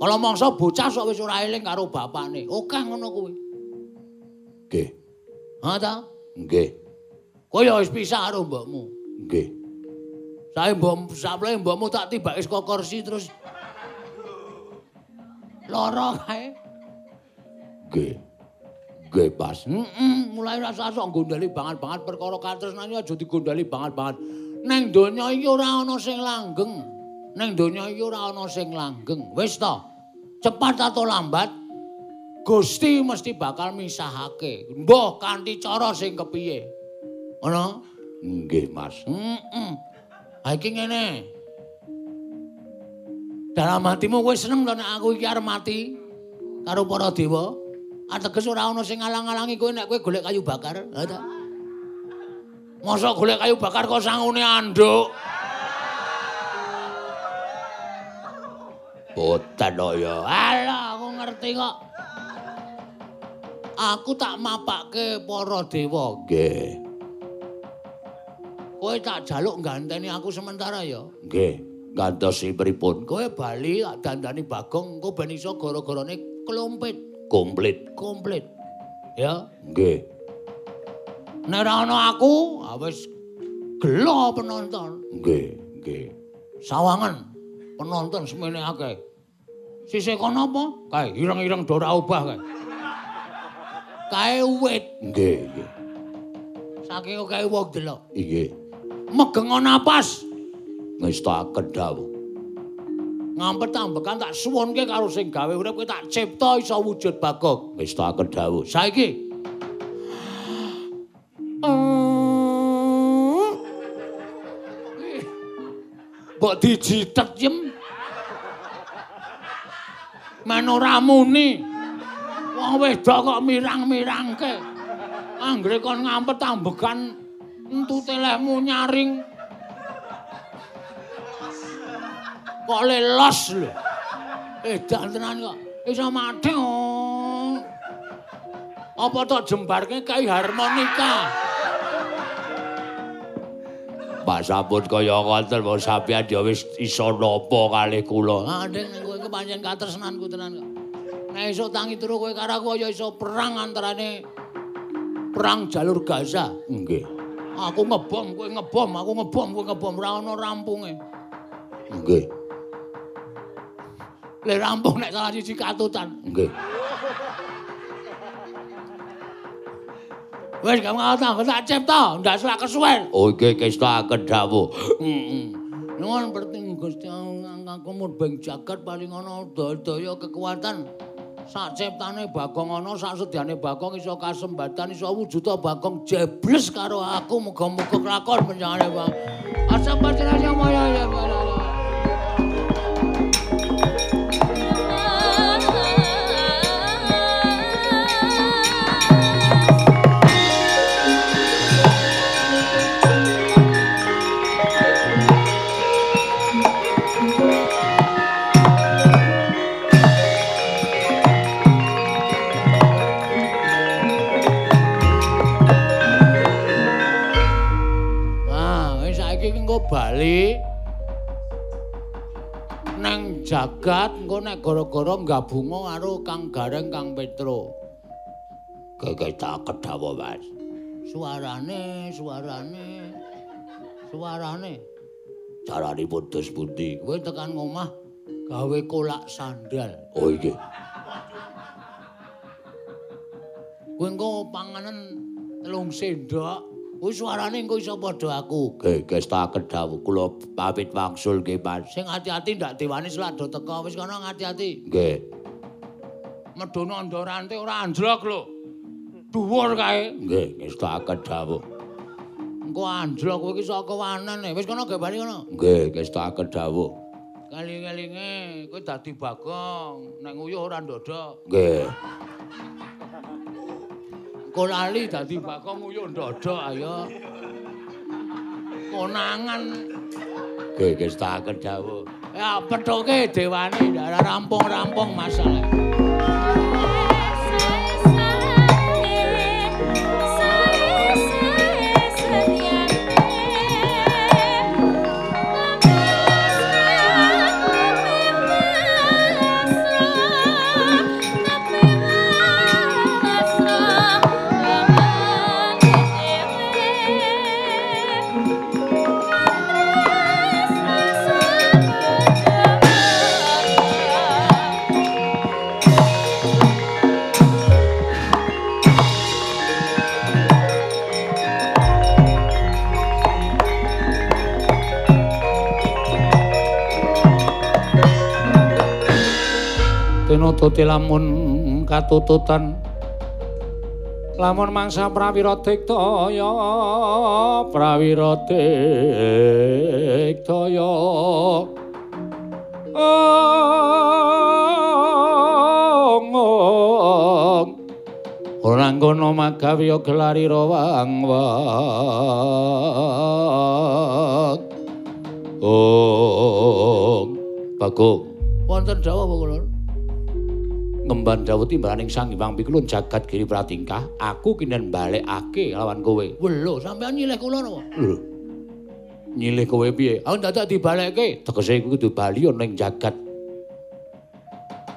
Kala mangsa bocah sok wis ora eling karo bapakne. Oke ngono kuwi. Nggih. Ha ta? Nggih. Kowe ya wis pisah karo mbokmu. Nggih. Sae mbok sapleh mbokmu tak tibake saka kursi terus lara kae. Nggih. Nggih, Pas. Mulai rasa sok gondali banget-banget perkara katresnane aja digondali banget-banget. Neng donya iki ora ana sing langgeng. Neng donya iki ora ana sing langgeng. Wis to. Cepat atau lambat Gusti mesti bakal misahake. Mbah kanthi cara sing kepiye. Ngono? Nggih, Mas. Heeh. Ha iki ngene. Dalam hatimu kowe seneng to nek aku iki arep mati karo para dewa? Ateges ora ana sing ngalang-alangi kowe nek kowe golek kayu bakar, ha ta? Masa golek kayu bakar kok sangune anduk? Boten kok ya. Alah, aku ngerti kok. Aku tak mapake para dewa. Nggih. Kowe tak jaluk ganteni aku sementara ya. Nggih. Gantosi pripun? Kowe bali tak dandani Bagong, engko ben iso gara-garane klompit. Komplit. komplit. Ya, Nggih. nek ora ana aku, wis gelo penonton. Nggih, nggih. Sawangan penonton semene akeh. Sisih kono apa? Kae ireng-ireng do ora obah kae. Kae wit, Nggih, nggih. saking kae wong delok. Nggih. Megeng napas, Ngestaken dawuh. Ngampet ambekan tak suwunke karo sing gawe urip kowe tak cipta iso wujud bagong. Ngestaken dawuh. Saiki Mbok dijitet yem. Men ora muni. Wong wedok kok mirang-mirangke. Anggere kon ngampet ambekan entute lehmu nyaring. Kok lelos lho. Edan tenan kok. Iso mati. oh. Apa tok jembarke kai harmonika? Pak sampun kaya ngoten wong sampeyan ya wis iso napa kalih kula. Ah, Deng, kowe iki pancen katresnanku tenan kok. Nek iso tangi turu kowe karo aku ya iso perang antarane perang jalur Gaza. Nggih. Aku ngebom, kowe ngebom, aku ngebom, kowe ngebom, ora ana rampunge. Nggih. Le rampung nek salah siji katutan. Nggih. Wis gak ngono tak tak cipta, ndak selak kesuwen. Oh iki kesta. Heeh. Nuwun perting Gusti aku murbeng jagat paling ana daya kekuatan. Sak ciptane Bagong ana sak sedyane Bagong iso kasembatan iso wujuda Bagong jebles karo aku muga-muga kelakon panjenengane Bang. Asa panjenengan maya ya. Bali nang jagat engko nek gara-gara gabungo karo Kang Gareng Kang Petro. Gege tak kedhawa, Mas. Suarane, suarane. Suarane. Carane putus pundi? Kowe tekan ngomah gawe kolak sandal. Oh iki. Kowe engko panganan telung sendok Kuwi suarane engko iso padha aku. Geges tak kedhawu kula pamit wangsul nggih, Mas. Sing ati-ati ndak diwani selado teko wis kono ngati-ati. Nggih. Medhono ndorante ora anjlok lho. Dhuwur kae. Nggih, wis tak kedhawu. Engko anjlok kowe iki saka wanen wis kono gambani kono. Nggih, wis tak kedhawu. Kali-kalinge kowe dadi bagong, nek nguyuh ora ndodok. Nggih. Kok lali dadi bakong uyuh ndodok ayo. Konangan. Geges tak kedhawu. Ya pethoke dewane rampung-rampung masalah. Tenoto lamun katututan. Lamun mangsa prawira diktaya prawira diktaya. Ong ora ngono magawi gelari rawang wang. Ong bagong. Wonten apa kula ngemban dawuh timbaning Sang Hyang Pikulun jagat giri pratingkah, aku kinen balekake lawan kowe. Lho, sampean nyilih kula napa? Lho. Nyilih kowe piye? Aku dadak dibalekke. Tegese iku kudu bali ana ing jagat.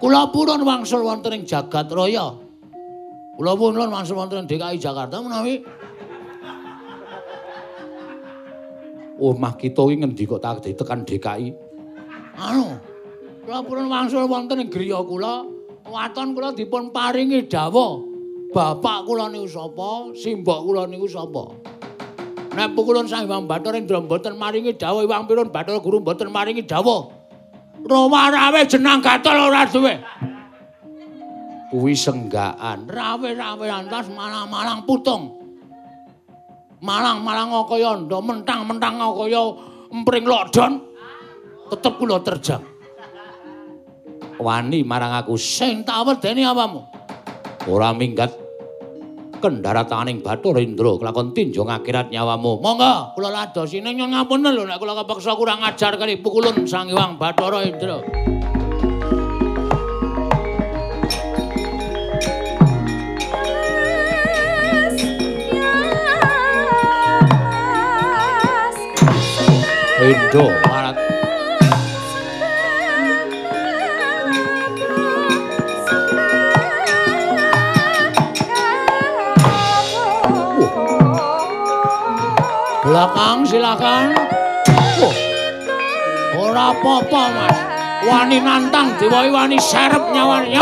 Kula purun wangsul wonten ing jagat raya. Kula purun wangsul wonten DKI Jakarta menawi Omah kita iki ngendi kok tak ditekan DKI? Anu. Kula purun wangsul wonten ing griya kula. Waton kula dipun paringi dawuh. Bapak kula niku sapa? Simbok kula niku sapa? Nek pukulun Sang Hyang Bathara Indra mboten maringi dawuh Hyang Pirun Bathara Guru mboten maringi dawuh. Rama rawe jenang gatel ora duwe. Kuwi senggaan. Rawe-rawe antas malang-malang putung. Malang-malang kaya ndo mentang-mentang kaya empring lodon. Tetep kula terjang. Wani marang aku sing tak wedeni apamu ora minggat. Kendarataning Bathara Indra kelakon tinjung akhirat nyawamu. Monggo kula ladosi ning nyuwun ngapunten lho nek kula kepeksa kurang ajar kali pukulun Sang Hyang Bathara Indra Indo belakang silakan. Oh. Ora apa-apa, Mas. Wani nantang diwai wani serep nyawane.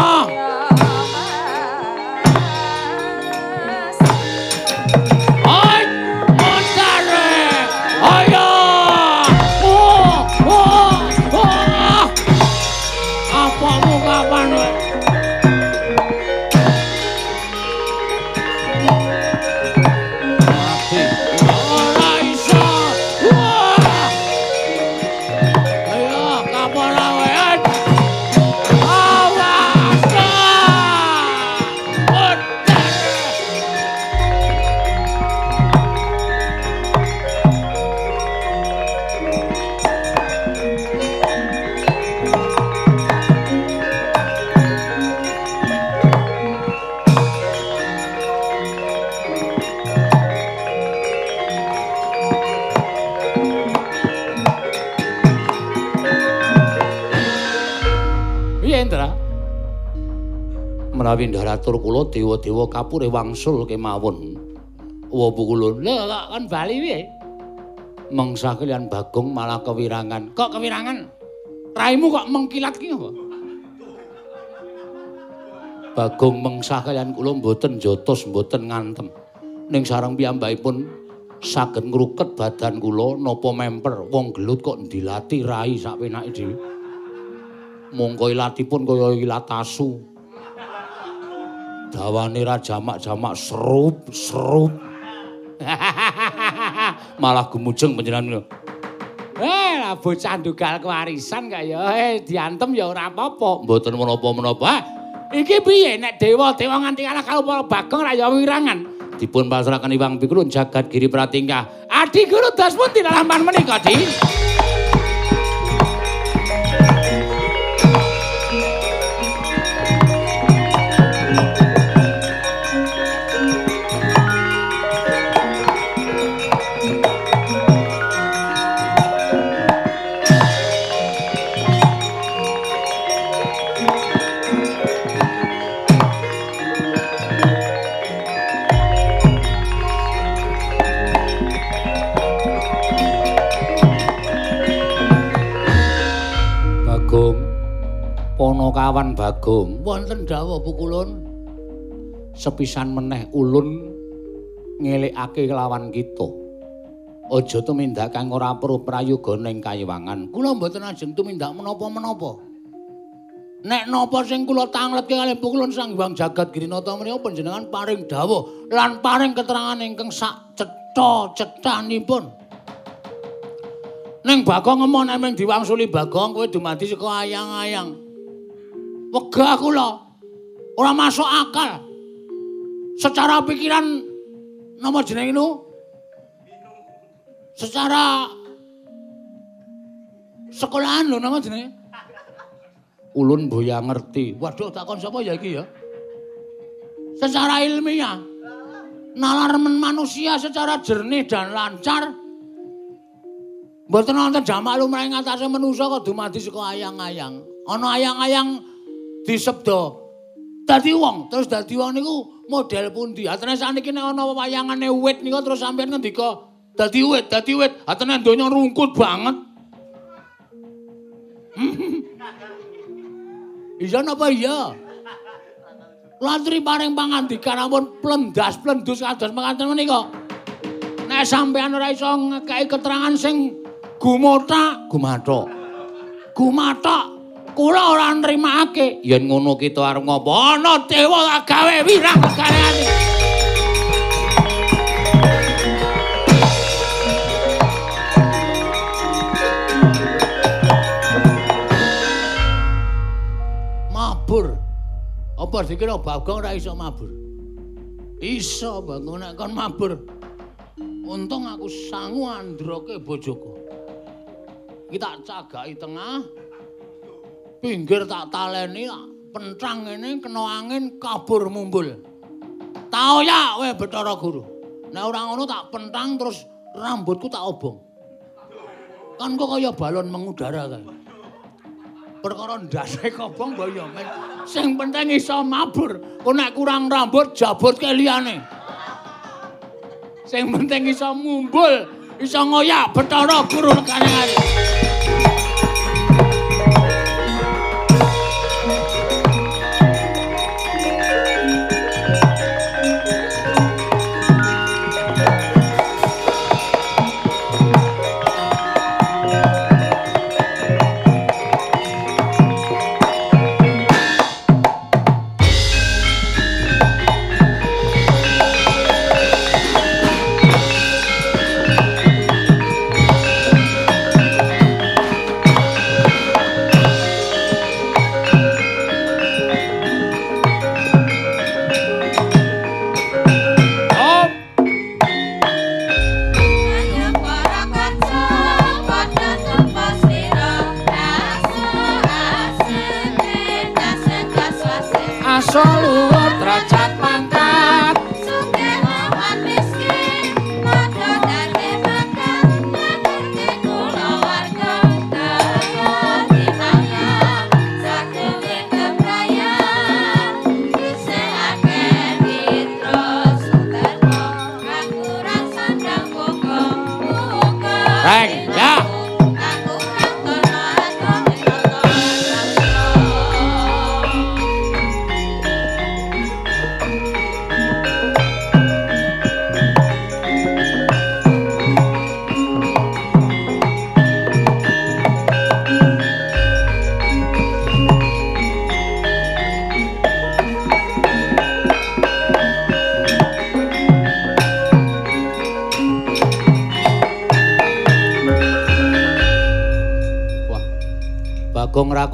Menawi ndaratur kula dewa-dewa kapure wangsul kemawon. Lho kok kon bali piye? Mengsa kalian Bagong malah kewirangan. Kok kewirangan? Raimu kok mengkilat ki apa? Bagong mengsa kalian kula mboten jotos mboten ngantem. Ning sareng piyambakipun saged ngruket badan kula napa memper wong gelut kok ndilati rai sak penake dhewe. Mongko ilatipun kaya ilat asu. Dawane ra jamak-jamak serup serup. [laughs] Malah gumujeng panjenengan. Eh, lah bocah ndugal kewarisan kok ya. Eh, diantem ya ora apa-apa. Mboten menapa-menapa. Iki piye nek dewa-dewa nganti kalah karo para bagong ra ya wirangan. Dipun pasrahaken Iwang Pikulun jagat giri pratingkah. Adi Guru Das pun tinalaman menika, Di. Ponokawan Bagong. Wonten dawuh pukulun. Sepisan meneh ulun ngelikake kelawan kita. Aja tumindak kang ora perlu prayoga ning kayiwangan. Kula mboten ajeng tumindak menapa-menapa. Nek napa sing kula tangletke kalih pukulun Sang Hyang Jagat Girinata menika panjenengan paring dawuh lan paring keterangan ingkang sak cetha-cethanipun. Ning Bagong ngemon emeng diwangsuli Bagong kowe dumadi saka ayang-ayang. Wegah kula. Ora masuk akal. Secara pikiran napa jenenge nu? Secara sekolahan lho napa jenenge? Ulun boya ngerti. Waduh takon sapa ya iki ya? Secara ilmiah nalar men manusia secara jernih dan lancar mboten wonten jamak lumrahing atase manusa kok dumadi saka ayang-ayang. Ana ayang-ayang disebda dadi wong, terus dadi wong niku model pundi? Atene saniki nek ana wayangane wit nika terus sampeyan ngendika dadi wit, dadi wit. Atene donya rungkut banget. [laughs] Iya napa iya? Lantri paring pangandikan ampun plendas plendus kados mekaten menika. Nek sampean ora iso ngekeki keterangan sing gumota, gumathok. Gumathok kula ora nrimakake. Yen ngono kita arep ngopo? Ana dewa gawe wirang kareane. Mabur. Apa dikira Bagong ora iso mabur? Iso Bagong nek kon mabur. Untung aku sangu androke bojoku. Iki tak cagaki tengah. Pinggir tak taleni, tak pentang ngene kena angin kabur mumbul. Tau ya kowe Bathara Guru. Nek ora ngono tak pentang terus rambutku tak obong. Kan kok kaya balon mengudara kae. Perkara ndase kobong mbok ya men. Sing penting iso mabur. Kok nek kurang rambut jabutke liyane. Sing penting iso mumbul, iso ngoyak Bathara Guru nekane.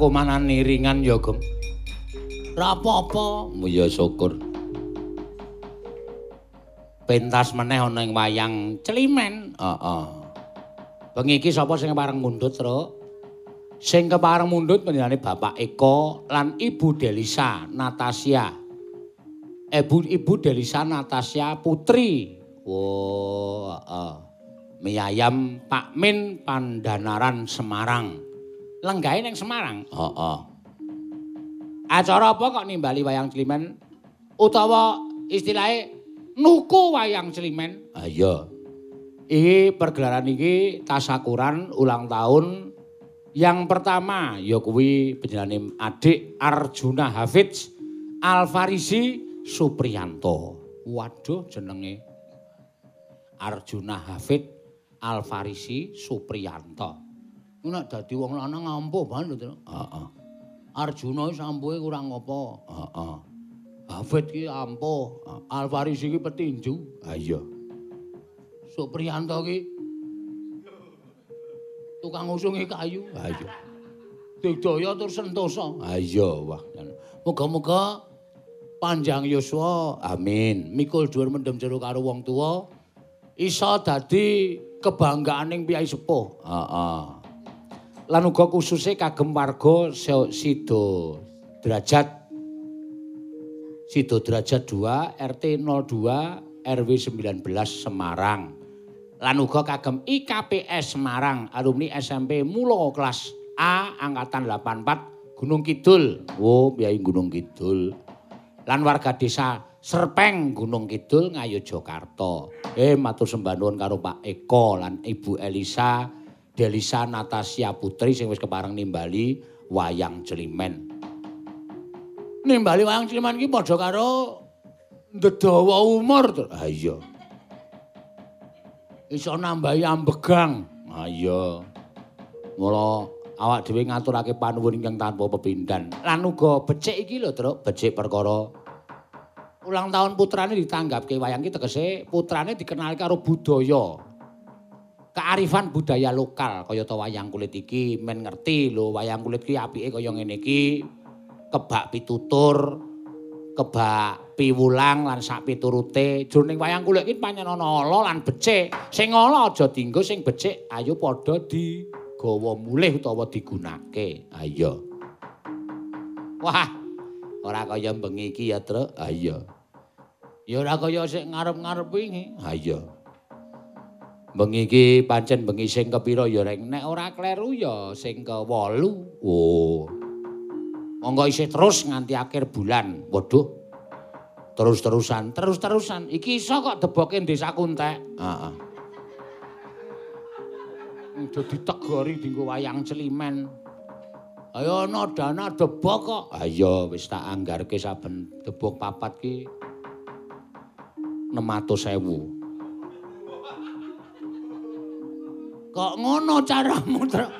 Bagong rakumanan niringan ya, Gong. Ra apa-apa, ya syukur. Pentas meneh ana ing wayang Celimen. Heeh. Bengi iki sapa sing pareng mundhut, Truk? Sing kepareng mundhut panjenengane Bapak Eko lan Ibu Delisa Natasha. Ibu Ibu Delisa Natasha Putri. Wo, heeh. Miyayam Pak Min Pandanaran Semarang. Lenggahe ning Semarang. Heeh. Acara apa kok nimbali wayang Celimen utawa istilahnya nuku wayang Celimen? Ah iya. Iki pergelaran iki tasakuran ulang tahun yang pertama ya kuwi panjenengane adik Arjuna Hafidz Alfarisi Supriyanto. Waduh jenenge Arjuna Hafidz Alfarisi Supriyanto. Nek dadi wong lanang ngampuh banget lho. Heeh. Arjuna iki sampuhe kurang apa? Heeh. Hafid ki ampuh, Alfarisi ki petinju. Ha iya. Supriyanto ki tukang usungi kayu. Ha iya. Digdaya tur sentosa. Ha iya, wah. Muga-muga panjang yuswa. Amin. Mikul dhuwur mendem jero karo wong tuwa. Isa dadi kebanggaan ing piyai sepuh. Heeh. Lan uga kususe kagem warga Sido Derajat Sido Derajat 2 RT 02 RW 19 Semarang. Lan uga kagem IKPS Semarang alumni SMP Mulo kelas A angkatan 84 Gunung Kidul. Oh, piyai Gunung Kidul. Lan warga desa Serpeng Gunung Kidul Ngayogyakarta. Eh matur sembah nuwun karo Pak Eko lan Ibu Elisa Delisa Natasha Putri sing wis kepareng nimbali wayang Celimen. Nimbali wayang Celimen iki padha karo ndedawa umur. Ha iya. Iso nambahi ambegang. Ha iya. Mula awak dhewe ngaturake panuwun ingkang tanpa pepindhan. Lan uga becik iki lho, Truk, becik perkara ulang tahun putrane ditanggapke wayang iki tegese putrane dikenalke karo budaya. Kearifan budaya lokal kaya ta wayang kulit iki men ngerti lho wayang kulit iki apike kaya ngene iki. Kebak pitutur kebak piwulang lan sak piturute. Jroning wayang kulit iki pancen ana ala lan becik. Sing ala aja dienggo sing becik ayo padha digawa mulih utawa digunake. Ayo wah ora kaya bengi iki ya truk. Ayo ya ora kaya sing ngarep-ngarep wingi. Ayo bengi iki pancen bengi sing kepira ya reng nek ora kleru ya sing ke-8 oh. Monggo isih terus nganti akhir bulan. Waduh. Terus-terusan terus-terusan. Iki iso kok deboke desa kuntek. Heeh. Dadi tegori dinggo wayang celimen. Ayo ana dana debok kok. Ayo wis tak anggarke saben debok papat ki. 600.000 Kok ngono caramu, Truk?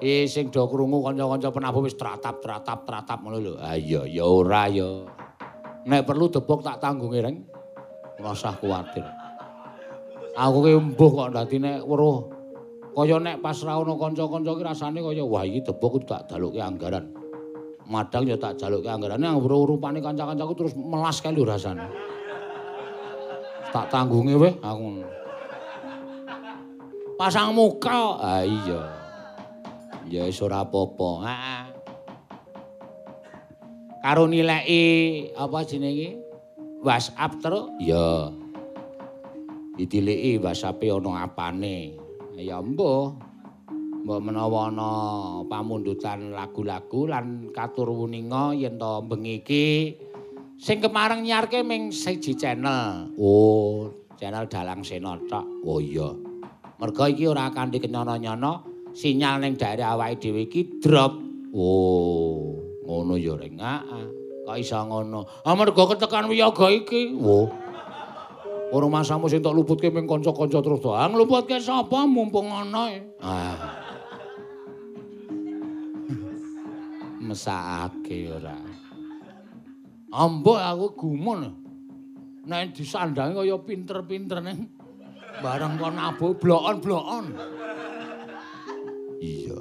Eh sing do krungu kanca-kanca penabuh wis tratap-tratap tratap ngono lho. Ah iya ya ora ya. Nek perlu debok tak tanggungi, Reng. Ora usah kuwatir. Aku ki embuh kok dadi nek weruh kaya nek pas ra ono kanca-kanca ki rasane kaya wah iki debok tak dalukke anggaran. Madang ya tak jalukke anggaran. Nek urupane kanca-kancaku terus melas kae lho rasane. Tak tanggungi weh aku. Pasang muka. Ah iya. Ya wis ora apa-apa. Heeh. Karo nilai apa jenenge? WhatsApp terus? Ya. Ditiliki WhatsApp-e ana apane. Ya mbuh. Mbok menawa ana pamundutan lagu-lagu lan katur wuninga yen to bengi iki sing kemareng nyiarke ming siji channel. Oh, channel Dalang Sena tok. Oh iya. Merga iki ora kanthi kenyono-nyono, sinyal ning daerah awake dhewe iki drop. Oh, ngono ya reng. Kok iso ngono? Ah merga ketekan wiyaga iki. Oh. Ora masamu sing tok luputke ming kanca-kanca terus to. Ah ngluputke sapa mumpung ana e. Ah. Mesake ora. Ambok aku gumun. Nek disandangi kaya pinter-pinter ning bareng kon abu blokon-blokon. Iya.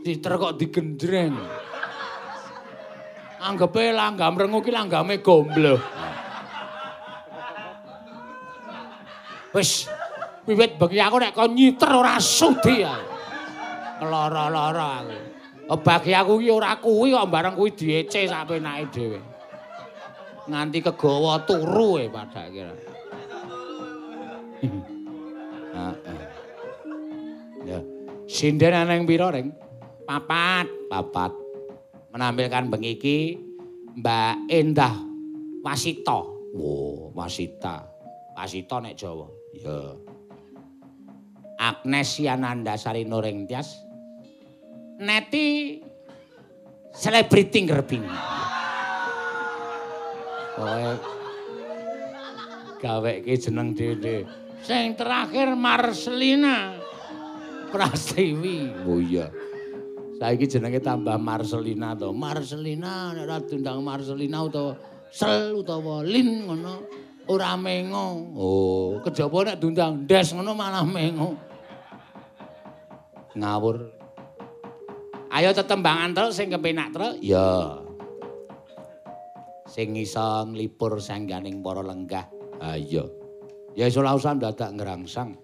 Citer kok digendreng. Anggepe langgam rengu ki langgame gombloh. Wis wiwit bengi aku nek kon nyiter ora sudi aku. Lara-lara aku. Oh, bagi aku ki ora kuwi kok bareng kuwi diece sapenake dhewe. Nganti kegawa turu e padake. Heeh. Ya. Sinden ana ing pira, Ring? Papat, papat. Menampilkan bengi iki Mbak Endah Wasita. Oh, Wasita. Wasita nek Jawa. Ya. Agnes Yananda Sari Nuring Tias. Neti selebriti ngerbing. Kowe gaweke jeneng dhewe. Sing terakhir Marcelina Prastiwi. Oh iya. Saiki jenenge tambah Marcelina to. Marcelina nek ora diundang Marcelina utawa Sel utawa Lin ngono ora mengo. Oh, kejaba nek diundang Des ngono malah mengo. Ngawur. Ayo tetembangan terus sing kepenak terus. Ya. Sing iso nglipur sangganing para lenggah. Ha iya. Ya iso usah dadak ngerangsang.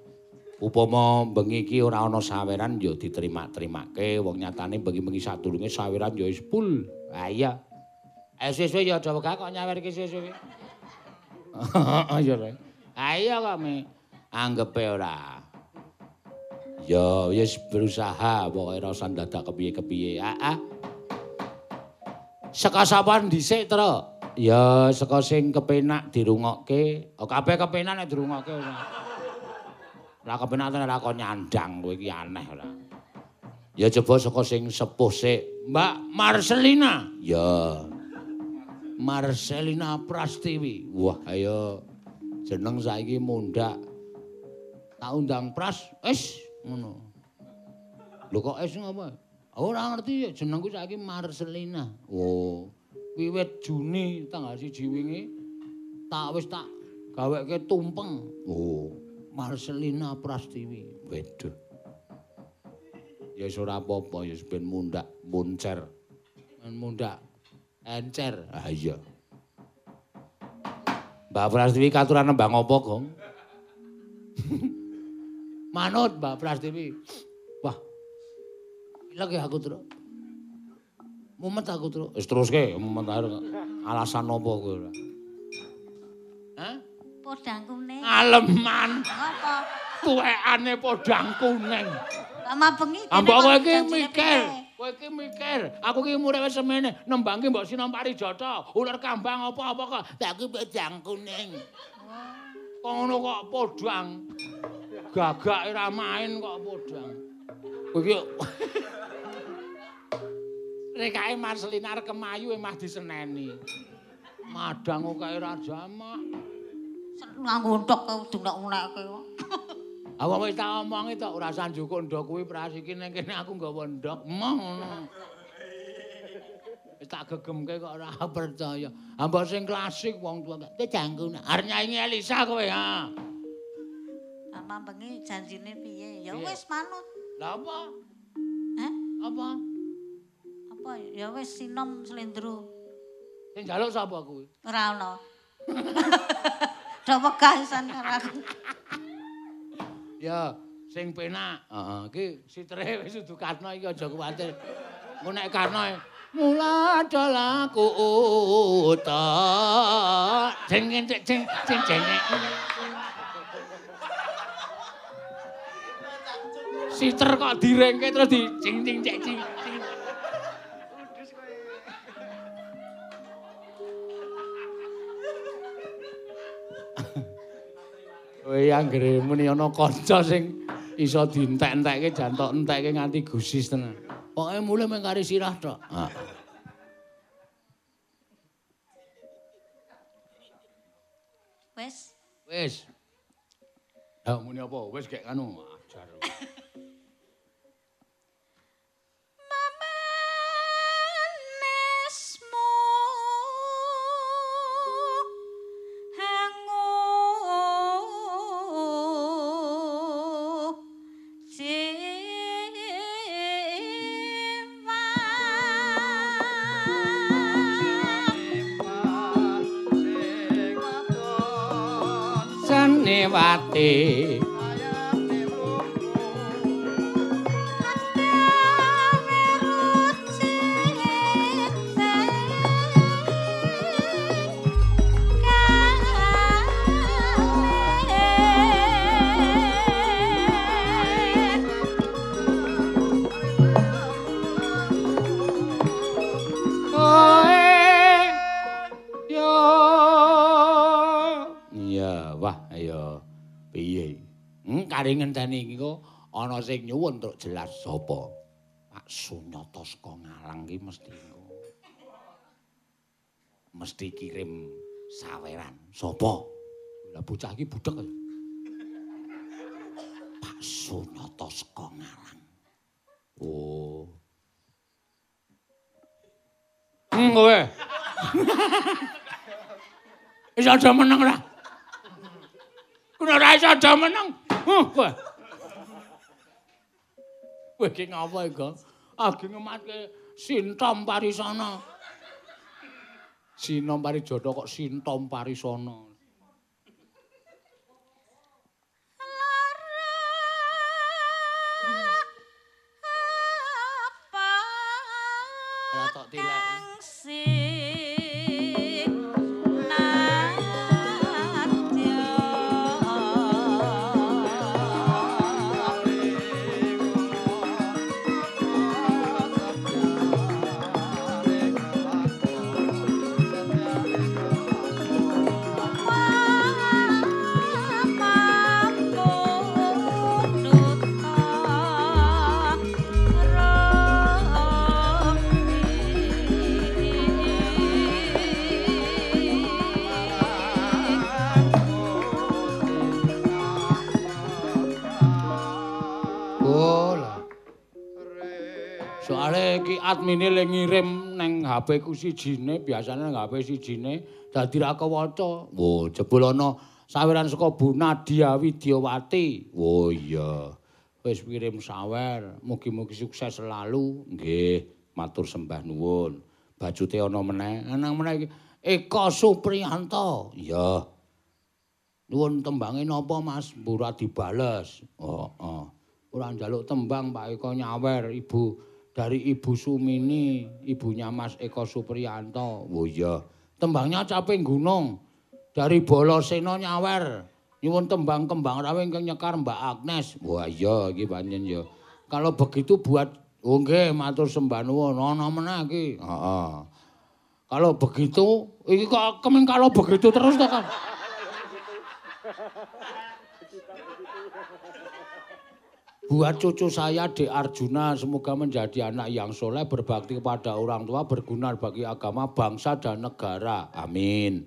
Upama bengi iki ora ana saweran ya diterima-terimake wong nyatane bengi-bengi sadurunge saweran ya wis full. Ha iya. Ayo suwe-suwe ya aja wegah kok nyawerke suwe-suwe. [laughs] Iya, Rek. Ha iya kok me anggepe ora. Ya wis berusaha pokoke ora usah dadak kepiye-kepiye. Ah. Saka sapa dhisik, Tru? Ya saka sing kepenak dirungokke. Oh, kabeh kepenak nek dirungokke. Lah kepenak tenan ora kok nyandang kowe iki aneh ora. Ya coba saka sing sepuh sik. Mbak Marcelina. Ya. Marcelina Prastiwi. Wah, ayo jeneng saiki mundak. Tak undang Pras, wis ngono. Lho kok es ngapa? Ora ngerti jenengku saiki Marcelina. Oh. Wiwit Juni tanggal 1 wingi tak wis tak gaweke tumpeng. Oh. Marcelina Prastiwi. Weduh. Ya wis ora apa-apa ya ben mundak, muncer. Men mundak encer. Ah iya. Mbak Prastiwi katuran nembang apa, Gong? Manut Mbak Prastiwi. Wah. Lagi aku terus. Mumet aku terus. Wis teruske, mumet ae. Alasan apa kowe? Hah? Podang kuning. Aleman. Apa? Tuwekane podang kuning. Lama bengi. Ambok kowe iki mikir. Kowe iki mikir. Aku iki umure wis semene, nembangke mbok Sinom Parijata, ular kambang apa-apa kok. Tak iki podang kuning. Kok ngono kok podang. Gagake ra main kok podang. Kowe iki Rekake Marcelina arek kemayu emah diseneni. Madang kok kae ra jamak. Nganggo ndok kudu nek unekke kok. Awak wis tak omongi tok ora usah njukuk ndok kuwi pras iki ning kene aku nggawa ndok. Emoh ngono. Wis tak gegemke kok ora [laughs] percaya. Ambok sing klasik wong tuwa kok jangku arep nyanyi Elisa kowe ha. Lama bengi janjine piye? Ya wis manut. Lah apa? Hah? Apa? Apa ya wis sinom slendro. Sing njaluk sapa kuwi? Ora ono. [laughs] Dak wegasan karo aku. Ya, sing penak. Heeh, iki sitre wis dudu karno iki aja kuwatir. Engko nek karno e, mula dalaku uta. Jeng jeng jeng jeng jeng. Siter kok direngke terus di jing jing jing jing. Kowe anggere muni ana kanca sing iso dientek-entekke jantok entekke nganti gusis tenan. Pokoke mulih mung kari sirah tok. Wis. Wis. Ya muni apa? Wis gek anu Ayane kari ngenteni kok ana sing nyuwun truk jelas sapa? Pak Sunyata saka Ngalang iki mesti mesti kirim saweran. Sapa? Lah bocah iki budhek. Pak Sunyata saka Ngalang. Oh. Hmm, kowe. Wis aja meneng ra. Kuwi ora iso aja meneng. Kowe. Kowe iki ngapa iki? Agi ngematke Sintom Parisana. Sinom Parijata kok Sintom Parisana. Admine le ngirim neng HP ku sijine, biasane nang HP sijine dadi ra kewaca. Wo, jebul ana saweran saka Bu Nadia Widyawati. Oh iya. Wis kirim sawer, mugi-mugi sukses selalu. Nggih, matur sembah nuwun. Bajute ana meneh, ana meneh iki Eka Supriyanto. Iya. Nuwun tembange napa Mas? Mbura dibales. Oh, oh. Ora njaluk tembang Pak Eka nyawer, Ibu. Dari Ibu Sumini, ibunya Mas Eko Supriyanto. Oh iya, tembangnya caping gunung. Dari Boloseno nyawer. Nyuwun tembang kembang rawe ingkang nyekar Mbak Agnes. Wah iya iki panjen ya. Kalau begitu buat oh nggih matur sembah nuwun ana meneh iki. Heeh. Kalau begitu iki kok kemen kalau begitu terus to kan. [laughs] Buat cucu saya di Arjuna semoga menjadi anak yang soleh, berbakti kepada orang tua, berguna bagi agama, bangsa dan negara. Amin.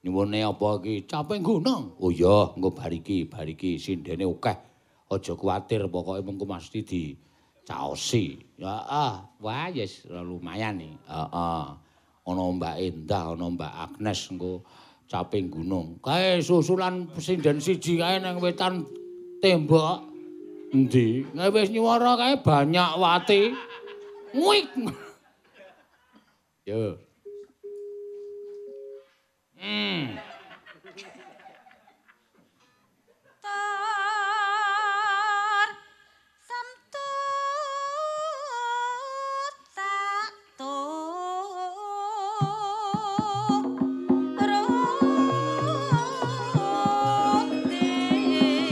Nyuwune apa iki? Capek gunung. Oh iya, engko bariki, bariki sindene akeh. Aja kuwatir, pokoke mengko mesti di caosi. Ya ah, wah yes lumayan nih. Heeh. Ana Mbak Endah, ana Mbak Agnes engko caping gunung. Kae susulan sinden siji kae nang wetan tembok. Endi? Nek wis nyuwara kae banyak wati. Nguik. Yo. Hmm.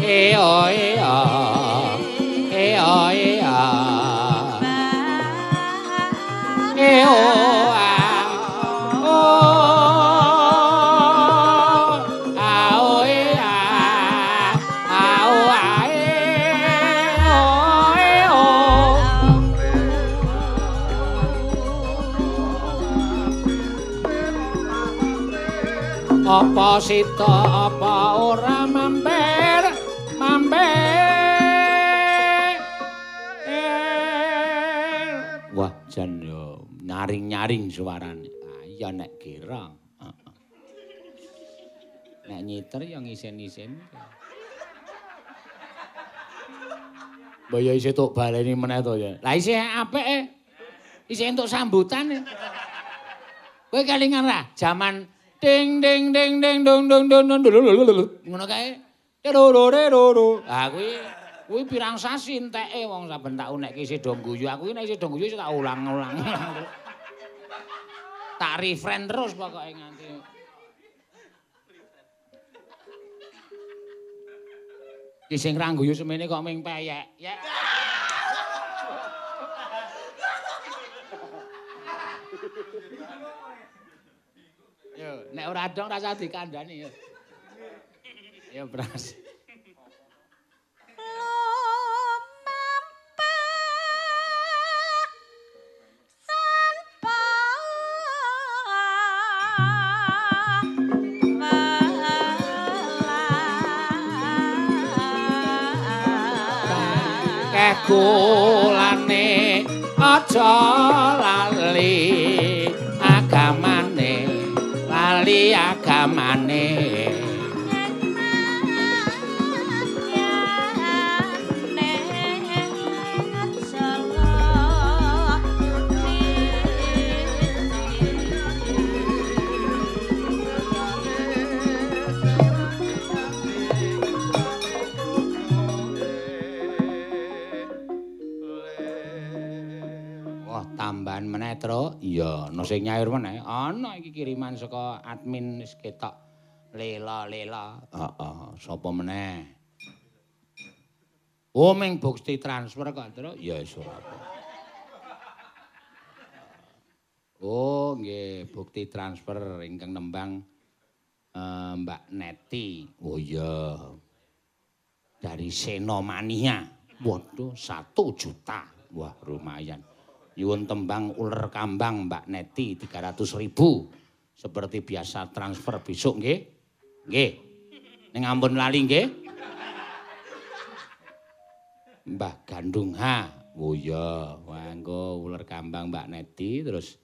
Hey, apa sita apa ora mampir mampir wah jan yo nyaring-nyaring suarane ah, iya nek kira nek nyiter yo ngisen-isen Mbaya isih tok baleni meneh to ya. Lah isih apik e. Isih entuk sambutan e. Kowe kelingan ra jaman ding ding ding ding dong dong dong dong ngono kae Roro Ah kuwi kuwi pirang sasi enteke wong saben tak unekke isih do guyu. Aku iki nek isih do guyu tak ulang-ulang. [laughs] tak refren terus pokoke nganti Ki sing ra guyu semene kok ming peyek. Ya. Yo, nek ora dong rasa dikandani yo. Ya bras. Kulane sing nyair meneh. Ana iki kiriman saka admin ketok. Lela-lela. Heeh, sapa meneh? Oh, ming bukti transfer kok, Tru. Ya apa. Oh, nggih, bukti transfer ingkang nembang uh, Mbak Neti. Oh iya. Dari Senomania. Waduh, satu juta. Wah, lumayan. Nyuwun tembang ular kambang Mbak Neti 300 ribu. Seperti biasa transfer besok nggih. Nggih. Ning ampun lali nggih. Mbah Gandung ha. Oh iya, wanggo ular kambang Mbak Neti terus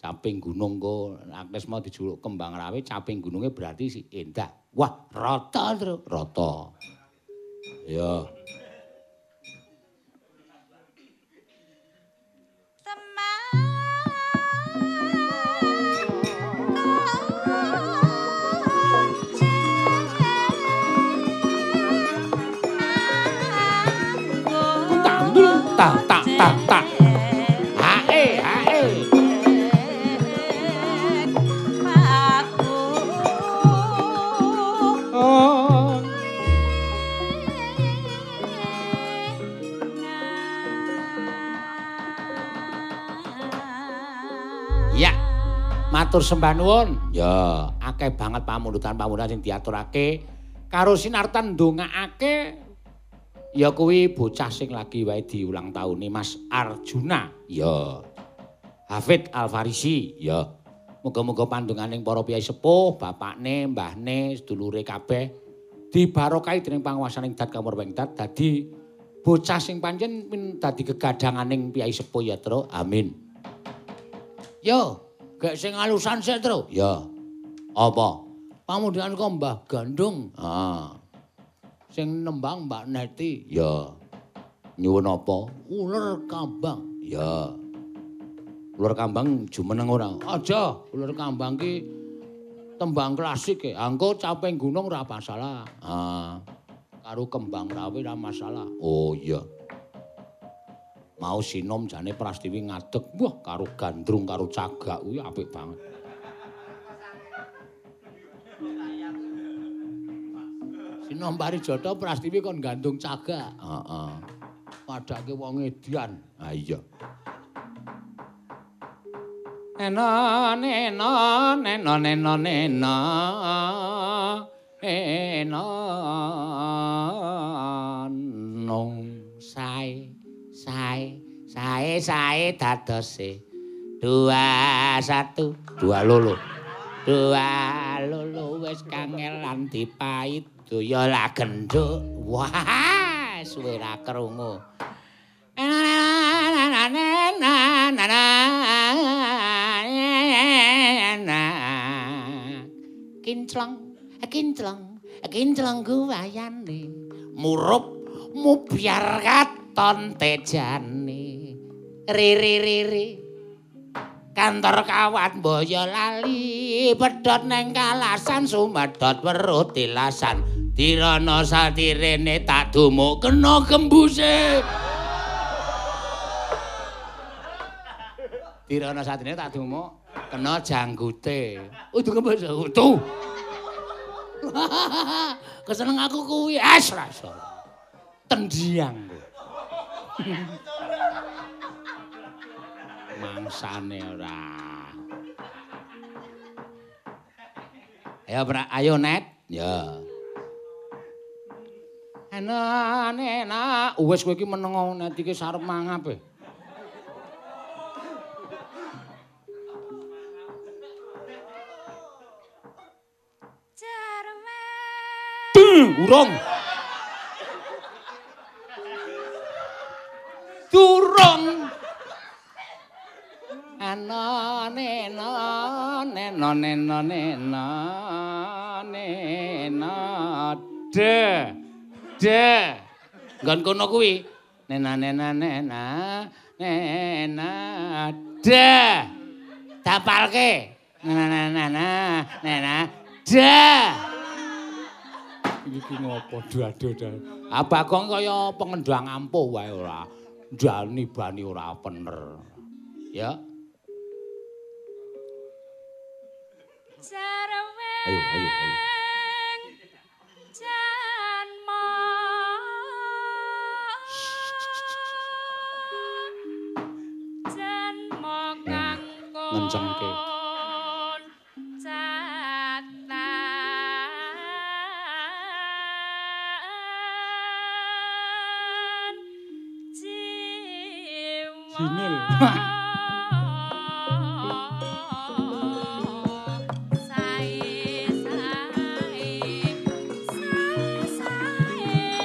caping gunung ko Agnes mau dijuluk kembang rawe caping gunungnya berarti si endah. Wah, rata terus, rata. Ya. Ta ta ta ta hae hae Ya, matur sembah nuwun. Ya, akeh banget pamundutan-pamundutan sing diaturake karo sinartan ndongaake Ya kuwi bocah sing lagi wae diulang tahun Mas Arjuna. Ya. Hafid Alfarisi. Ya. Muga-muga pandunganing para piyai sepuh, bapakne, mbahne, sedulure kabeh dibarokahi dening panguwasaning Dat Kamur Wengdat dadi bocah sing pancen dadi gegadanganing piyai sepuh ya, Tru. Amin. Yo, gek sing alusan sik, Tru. Ya. Apa? Pamundhan kok Mbah Gandung. Ah. Sing nembang Mbak Neti. Ya. Nyuwun apa? Ular kambang. Ya. Ular kambang jumeneng ora? Aja, ular kambang ki tembang klasik e. Angko caping gunung ora masalah. Ah. Karo kembang rawe ora masalah. Oh iya. Mau sinom jane Prastiwi ngadeg. Wah, karo gandrung karo cagak kuwi apik banget. Sinombari Jata Prastiwi kon gantung caga. Heeh. Padake wong edian. Ha iya. Neno neno neno neno neno neno nong sae sae sae sae dadose dua satu dua lolo dua lolo wis kangelan dipait Duya lah genduk. Wah, suwe ra krungu. Kinclong, kinclong, kinclong guwayane. Murup mubyar katon tejane. Riri riri. Kantor kawan boyo lali, pedot neng kalasan, sumedot weruh tilasan. Dirana satirene tak dumuk kena gembuse. Dirana satirene tak dumuk kena janggute. Udu gembus utu. [laughs] Keseneng aku kuwi es rasa. Tendiang. [laughs] Mangsane ora. Ayo, ayo net. Ya. Enak, enak. Wes kowe iki meneng net iki sarep mangap e. Urung. Durung. Ana nena nena nena nena nena de de nggon kono kuwi. Nena nena nena nena de tapalke. Nena nena nena nena de iki ngopo? Dado abagong kaya pengendang ampuh wae ora? Jani bani ora bener ya. Ayo ayo ayo ngencengke. Jinil.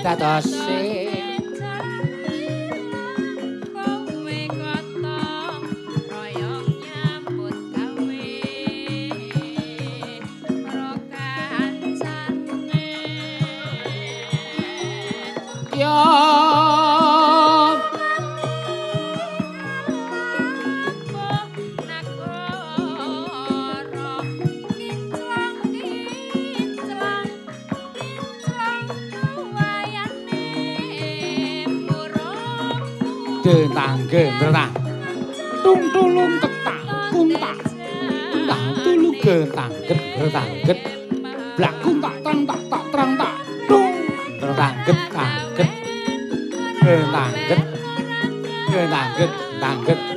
Dados tangge ngerta tung tulung tetak kuntak. Tak tulung getangget getangget blak kuntak tang tak tak terang tak tung getangget tangget. Getangget getangget tangget tangget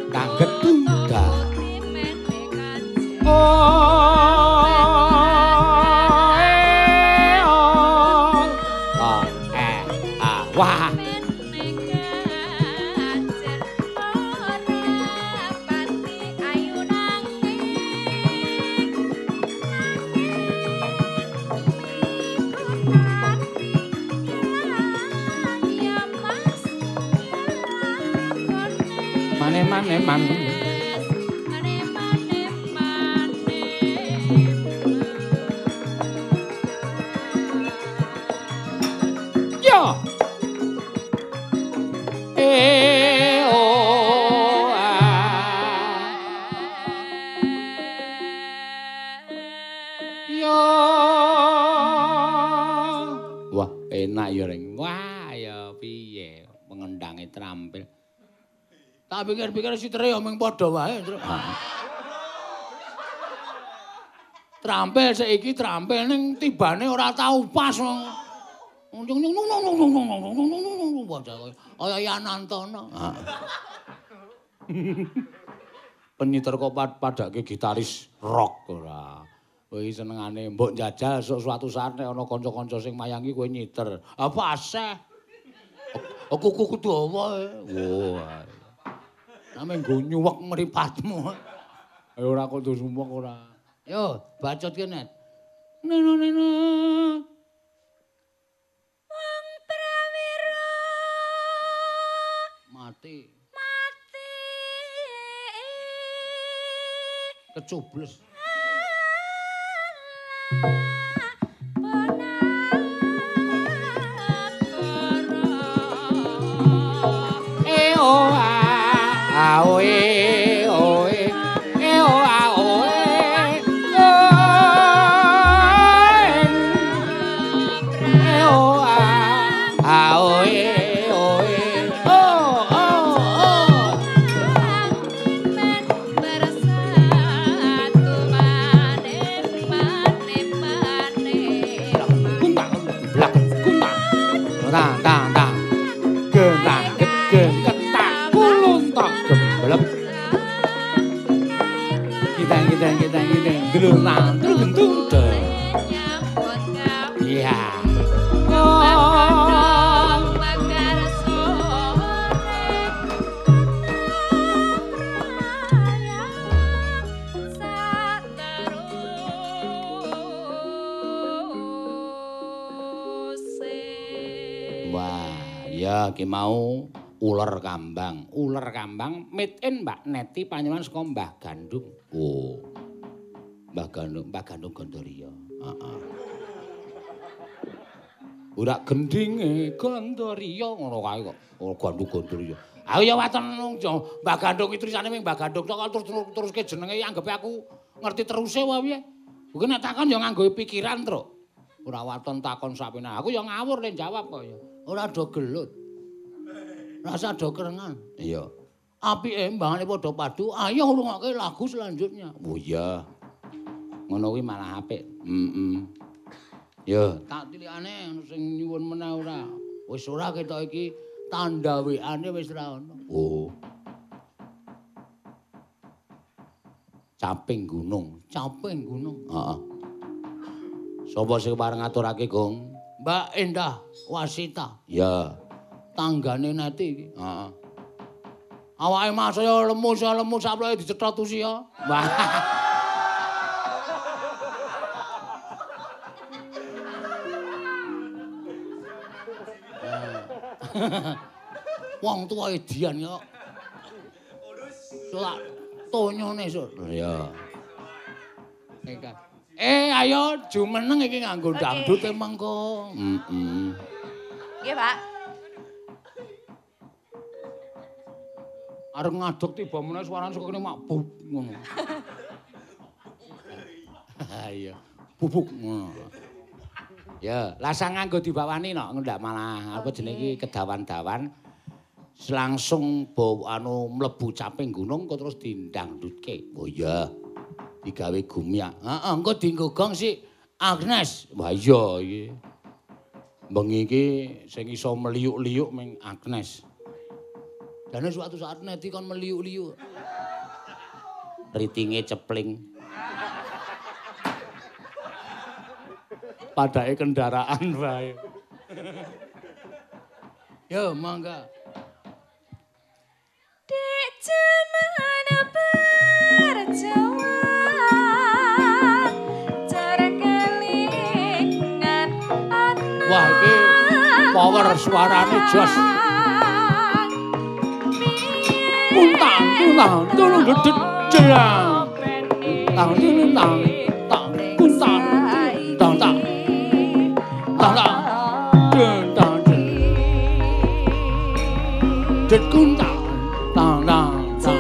pikir-pikir si Tri omeng padha wae. Trampil saiki trampil ning tibane ora tau pas. Kaya Yanantana. Penyiter kok padake gitaris rock ora. Kowe senengane mbok njajal suatu saat nek ana kanca-kanca sing mayangi kowe nyiter. Apa aseh? Aku kuku dawa. Wah. Ame nggo nyuwek mripatmu. Ayo ora kudu sumpek ora. Yo, bacot kene. Neno neno. Wong prawira. Mati. Mati. Kecubles. Denang mau ular kambang. Ular kambang made in Mbak Neti panjenengan saka Mbah Gandung. Oh. Mbah Gandung, Mbah Gandung Gandaria. Heeh. Ora gendinge Gandaria ngono kae kok. Oh, Gandung Gandaria. Ayo ya waton Jo. Mbah Gandung itu tulisane ming Mbah Gandung tok terus terus teruske jenenge anggape aku ngerti teruse wae piye. Kuwi nek takon ya nganggo pikiran, Truk. Ora waton takon sapene. Aku ya ngawur nek jawab kok ya. Ora do gelut. Rasa do kerengan. Iya. Apike mbangane padha padu. Ayo ngrungokke lagu selanjutnya. Oh iya. Ngono kuwi malah apik. Heeh. Ya, tak tilikane sing nyuwun meneh ora. Wis ora ketok iki tanda WA-ne wis ora ono. Oh. Caping gunung, caping gunung. Heeh. Sapa sing pareng ngaturake, Gong? Mbak Endah Wasita. Ya. Tanggane Neti iki. Heeh. Awake mas saya lemu saya lemu saploke dicethotusi ya. Wah. [laughs] Wong tuwa edian ya. Sulak tonyone sur. Ya. Eh ayo jumeneng iki nganggo dangdut emang kok. Heeh. Nggih, Pak. Arep ngaduk tiba meneh suarane saka kene mak bub ngono. Iya. Bubuk ngono. Ya, lasang nganggo dibawani no, ndak malah apa jenenge iki kedawan-dawan. Langsung bawa anu mlebu caping gunung kok terus dindangdutke. Oh iya. Digawe gumyak. Heeh, engko dienggo gong si Agnes. Wah iya iki. Bengi iki sing iso meliuk-liuk ming Agnes. Dane suatu saat neti kon meliuk-liuk. Ritinge cepling. Padake kendaraan wae. Yo, mangga. Dek cemana kelingan anak Wah, iki power suarane jos. Puntang, puntang, tulung gedut jelang. Tang, tulung tang, tang, puntang, tang, tang, tang, tang, dun, tang, dun. Det kuntang, tang, tang, tang.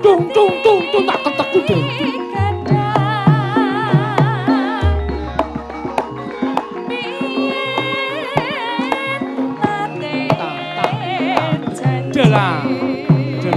Tung, tung, tung, tung, tak ketek kudu. Jelang,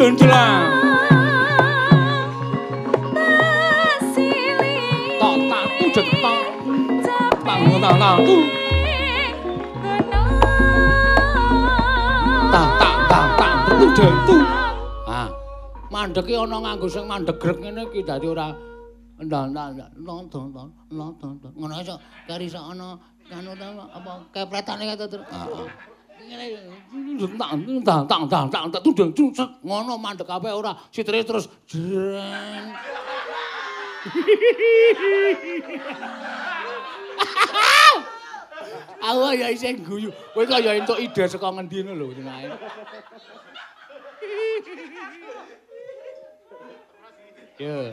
Tak tu dentu. Ah, mandeke ana nganggo sing mandegrek ngene iki dadi ora. Ndang ndang ndang ndang ngono iso kari sak ana anu ta apa kepretane kata terus. Heeh. Ngene tang tang tang tu deng tu set ngono mandek kabeh ora sitere terus jreng. Aku ya isih guyu. Kowe kaya entuk ide saka ngendi ngono lho jenenge. Yo.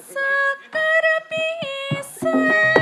Sekar bisa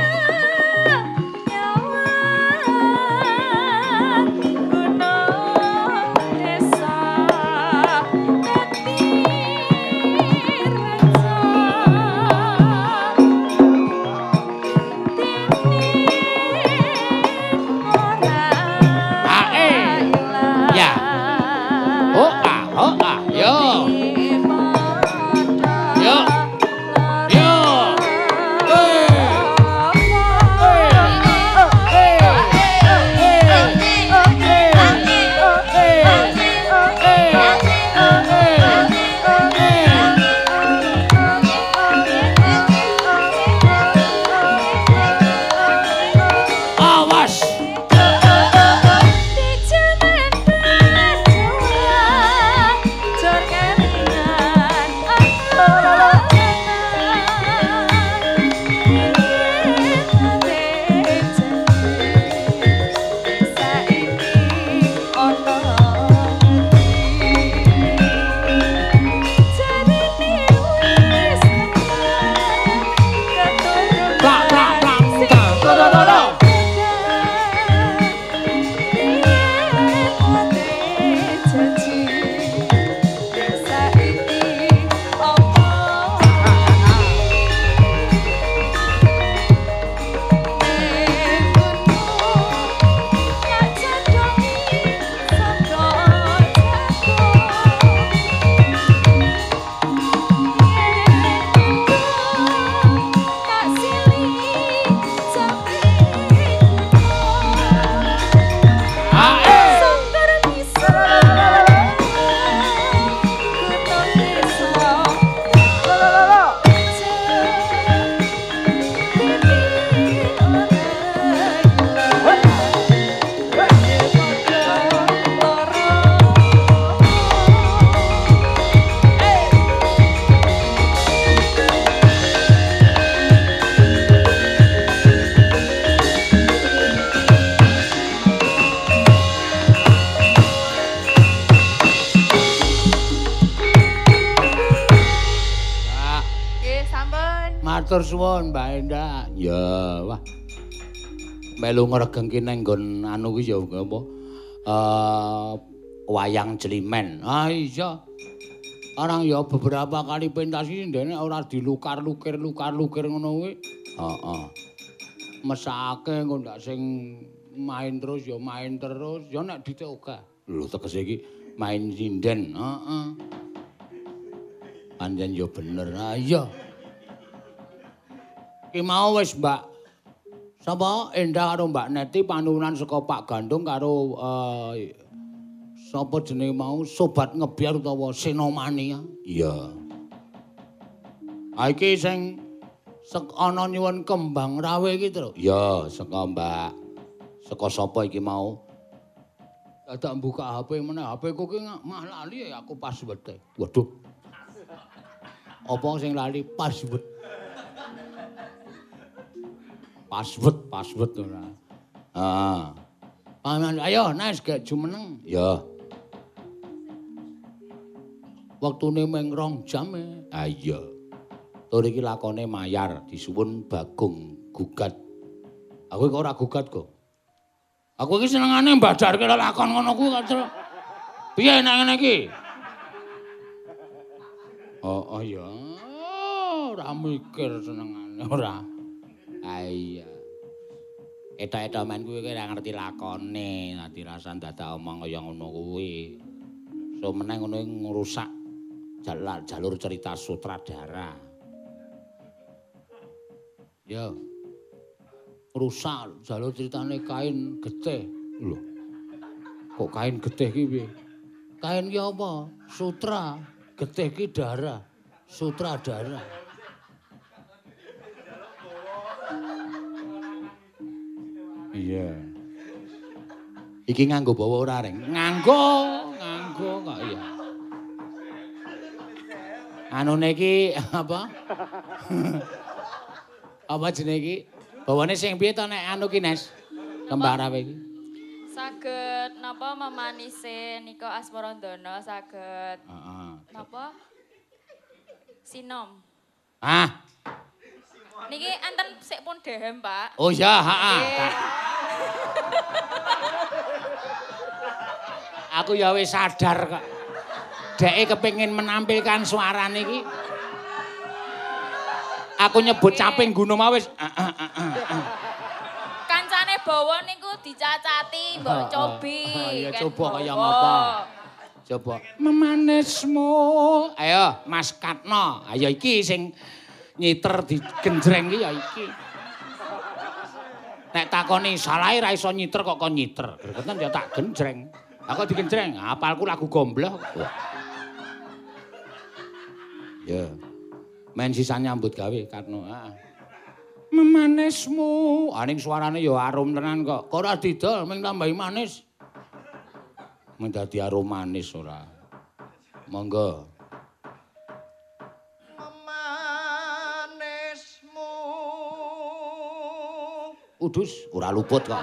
Melu ngregengki nang nggon anu ki ya apa? Eh wayang jelimen. Ah iya. Orang ya beberapa kali pentas iki ndene ora dilukar-lukir lukar-lukir ngono kuwi. Heeh. Mesake engko ndak sing main terus ya main terus ya nek dite oke. Lho tegese iki main sinden. Heeh. Panjen ya bener. Ah iya. Ki mau wis Mbak Sapa Endah karo Mbak Neti panuwunan saka Pak Gandung karo eh sapa jenenge mau sobat ngebiar utawa Senomania. Iya. Ha iki sing sek ana nyuwun kembang rawe iki to. Iya, saka Mbak. Saka sapa iki mau? Dadak buka HP meneh. HP ku ki mah lali aku password. Waduh. Apa sing lali password? Password, password ora. Ah. Paman, ayo Nes gek jumeneng. Ya. Waktune meng rong jam e. Ah iya. Tur iki lakone mayar disuwun Bagong gugat. Aku kok ora gugat kok. Aku iki senengane mbadarke lakon ngono kuwi kok. Piye nek ngene iki? Oh, oh iya. Ora mikir senengane ora. Iya. Eta-eta men kuwi ora ngerti lakone, dadi rasan dadak omong kaya ngono kuwi. So meneh ngono ngrusak jalur, jalur cerita sutradara. Ya. Rusak jalur ceritane kain getih. Lho. Kok kain getih ki piye? Kain ki apa? Sutra. Getih ki darah. Sutradara. Iya. Iki nganggo bawa ora reng? Nganggo, nganggo kok iya. Anune iki apa? [laughs] apa jenenge iki? Bawane sing piye to nek anu ki Nes? Kembar apa iki? Saged napa memanise nika Asmarandana saged Heeh. napa? Sinom. Ah, Niki enten sik pun dehem, Pak. oh ya, ha Nggih. Aku ya wis sadar kok. Deke kepengin menampilkan suarane iki. Aku nyebut caping gunung mau wis ah, ah, ah. Kancane bawa niku dicacati, mbok cobi. Ken coba kaya ngapa? Coba. Memanismu. Ayo, Mas Katno. Ayo iki sing nyiter di genjreng iki ya iki. Nek takoni salah ra iso nyiter kok kon nyiter. Gregeten ya tak genjreng. Aku digenjreng, apalku lagu gombloh. Ya. Main sisa nyambut gawe Katno. Ah. Memanismu. Aning suarane ya arum tenan kok. Kok ora didol mung tambahi manis. Mendadi arum manis ora. Monggo. Udus ora luput kok.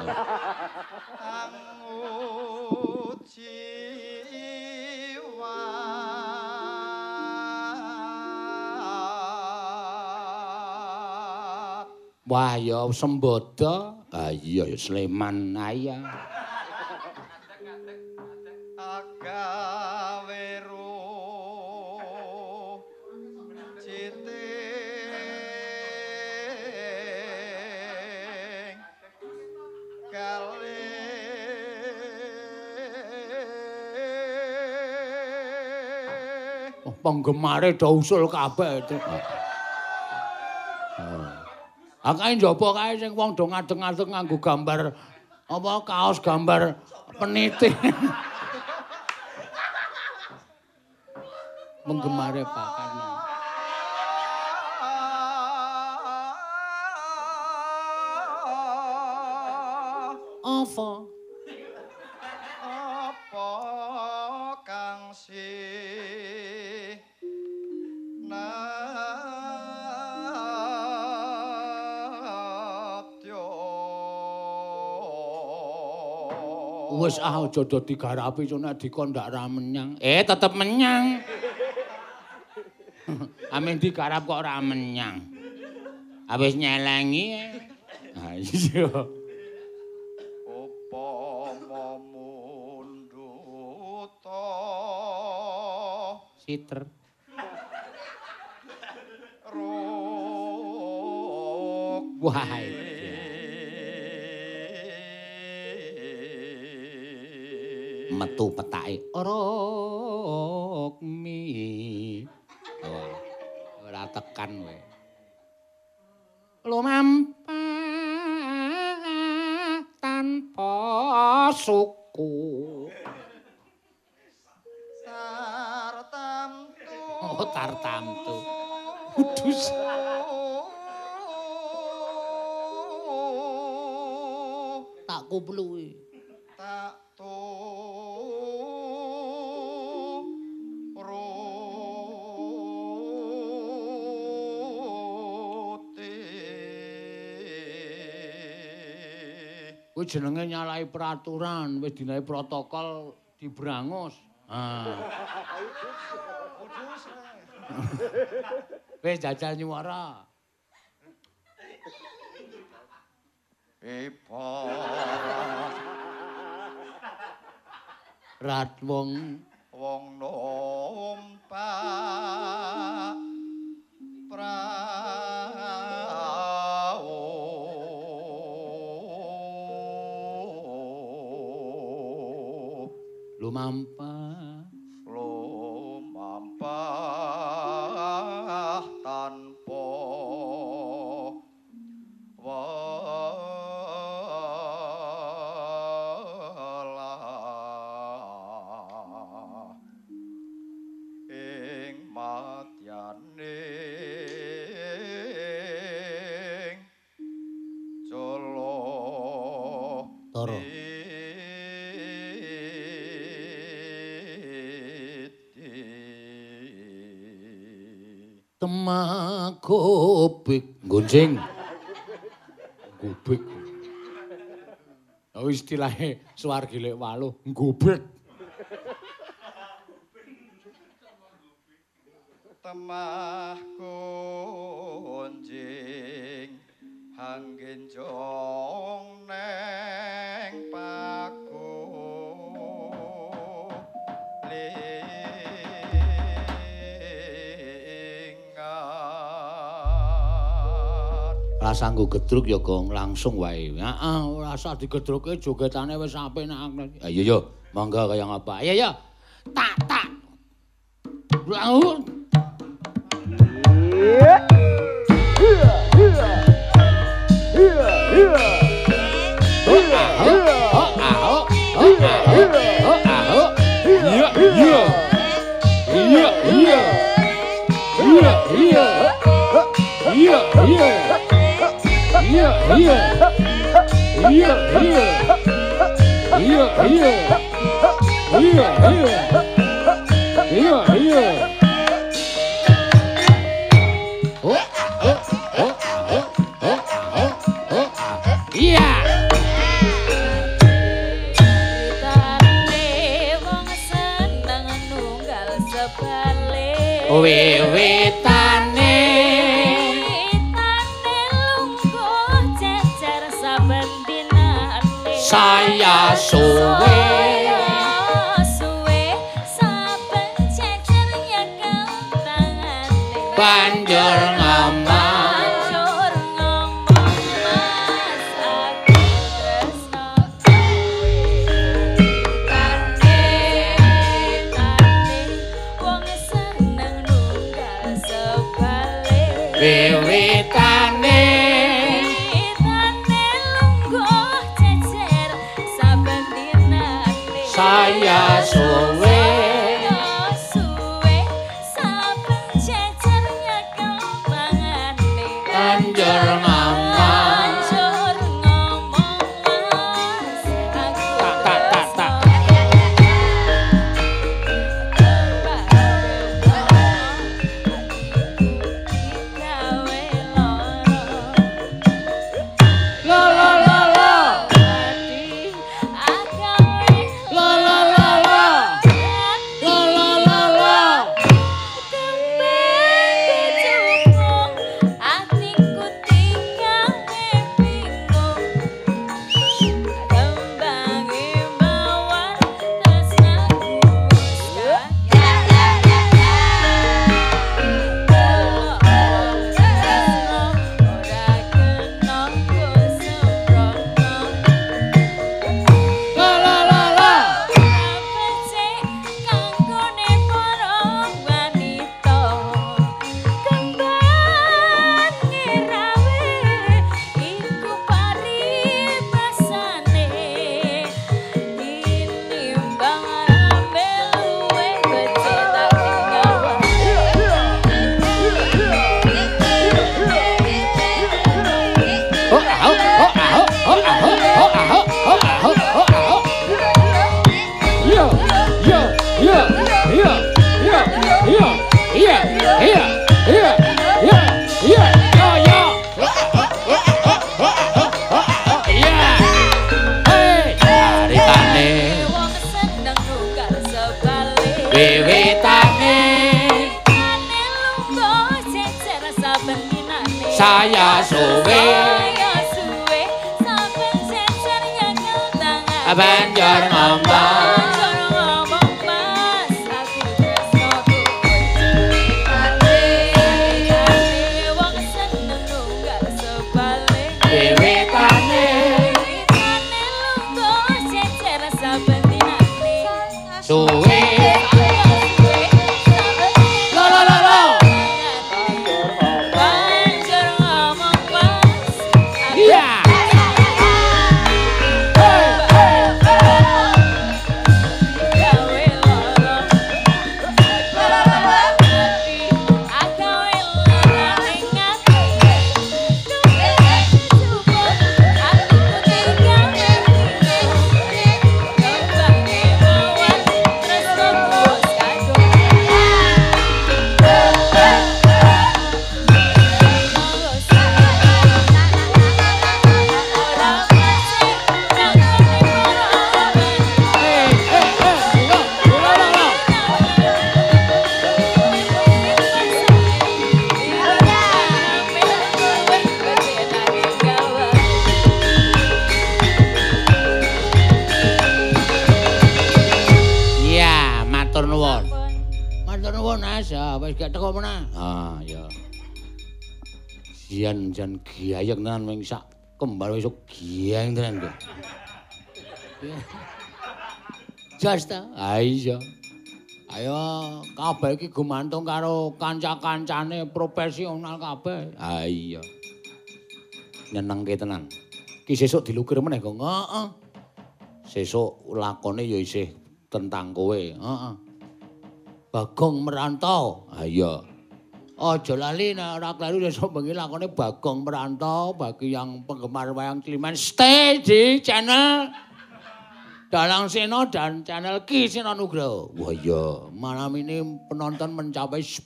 Wah ya sembodo. Ah iya ya Sleman aya. agawe penggemare do usul kabeh itu. Akae njaba kae sing wong do ngadeg-ngadeg nganggo gambar apa kaos gambar peniti. [laughs] Penggemare Pak Karno. Apa? apa ah aja do digarapi cuma dikon ndak ra menyang. Eh tetep menyang. [laughs] Amin digarap kok ora menyang. Habis nyelengi. Ah [laughs] iya. upama munduta Siter. ruk Metu petake. Rokmi. Wah. Ora tekan kowe. Lumampah tanpa suku. sartamtu Oh, tartamtu. Udus. Tak kupluwi. Kuwi jenenge nyalahi peraturan, wis dinae protokol dibrangus. Ah. Wis jajal nyuwara. Ipa Rat lumampah. Temagobik gunjing. Gubik. Oh istilahnya suwargi lek waluh, gubik. sanggo gedruk ya gong langsung wae. Heeh, ah, ora usah digedruke jogetane wis apik nek. Ya ya, monggo kaya ngapa. Ya ya. saya su Jas ta? Ah iya. Ayo kabeh iki gumantung karo kanca-kancane profesional kabeh. Ah iya. Nyenengke tenan. Ki sesuk dilukir meneh kok. Heeh. Sesuk lakone ya isih tentang kowe. Heeh. Bagong merantau. Ah iya. Aja lali nek ora kleru sesuk bengi lakone Bagong merantau bagi yang penggemar wayang Kliman stay di channel Dalang Sena dan channel Ki Sena Nugroho. Wah iya, malam ini penonton mencapai 10.000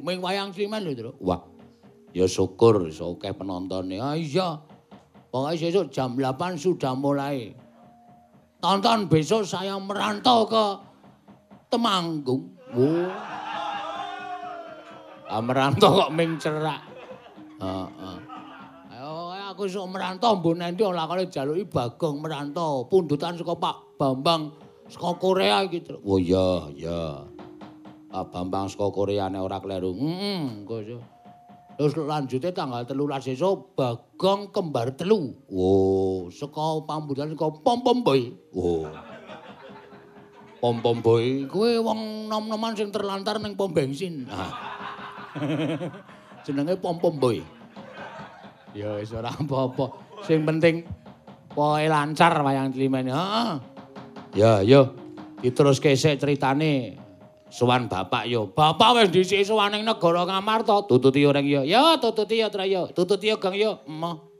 ming wayang Kliman lho, Tru. Wah. Ya syukur iso akeh penontonnya. Ah iya. Pokoknya besok jam 8 sudah mulai. Tonton besok saya merantau ke Temanggung. Wah. Ah merantau kok ming cerak. Heeh. Ayo aku sok merantau mbok nendi lakone jaluki Bagong merantau, pundutan saka Pak Bambang saka Korea iki. Oh iya, iya. Pak Bambang saka Korea nek ora kleru. Heeh, engko Terus lanjutnya tanggal telulas esok Bagong kembar telu. Wow, saka pambutan saka Pom Pom Boy. Wow. Pom Pom Boy, kowe wong nom-noman sing terlantar ning pom bensin. Ah. [laughs] Jenenge Pom Pom Boy. Ya wis ora apa-apa. Sing penting pokoke lancar wayang Klimen. Heeh. Ya, yo. Diteruske sik critane sowan bapak yo. Bapak wis dhisik sowan ning negara Ngamarta. Tututi orang yo. Yo, tututi yo, Tra yo. Tututi yo, Gang yo. Emoh.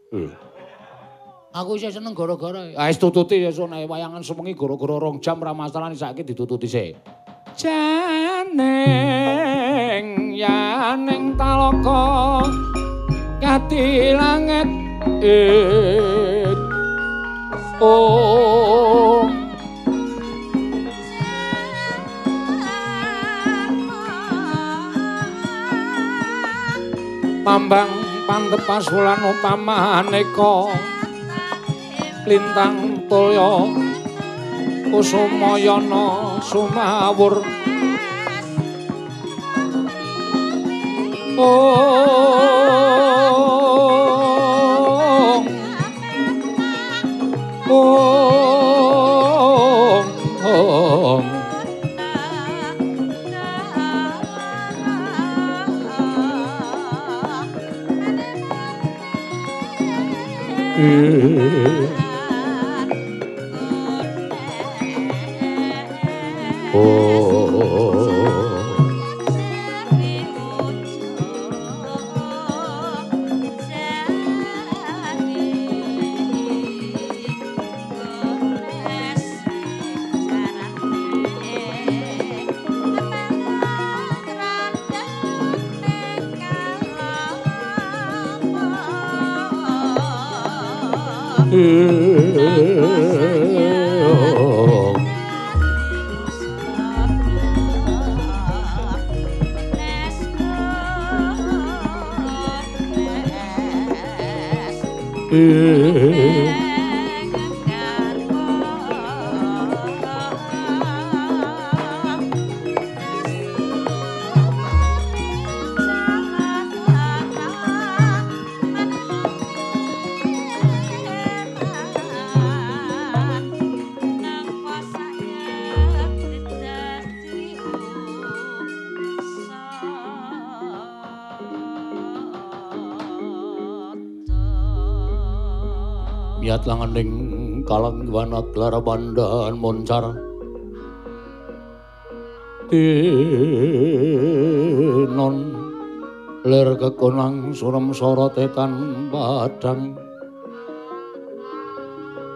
Aku isih seneng gara-gara. Ah, wis tututi ya sonae wayangan semengi gara-gara rong jam ra masalah saiki ditututi sik. Janeng yaning talaka kati langit it oh. Pambang pantepas wulan upama aneka lintang tulya kusumayana sumawur. Om Mm-hmm. Mm-hmm. Klara bandan moncar. Dinon ler kekonang surem sorotetan badang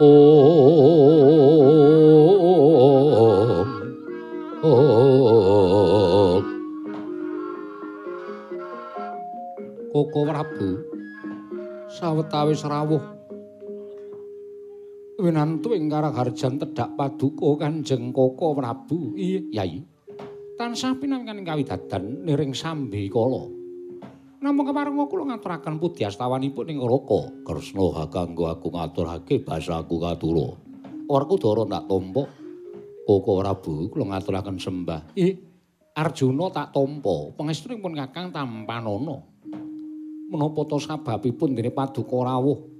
Om Om. Koko Prabu sawetawis rawuh winantu ing karaharjan tedhak paduka Kanjeng Koko Prabu. Iya, Yai. Tansah pinangan kawidadan niring sambi kala. Namung keparenga kula ngaturaken pudi astawanipun ing Raka Kresna kanggo aku ngaturake basaku katura. Werkudara tak tampa Koko Prabu kula ngaturaken sembah. Ih, Arjuna tak tampa pangestunipun Kakang Tampanana. Menapa to sababipun dene paduka rawuh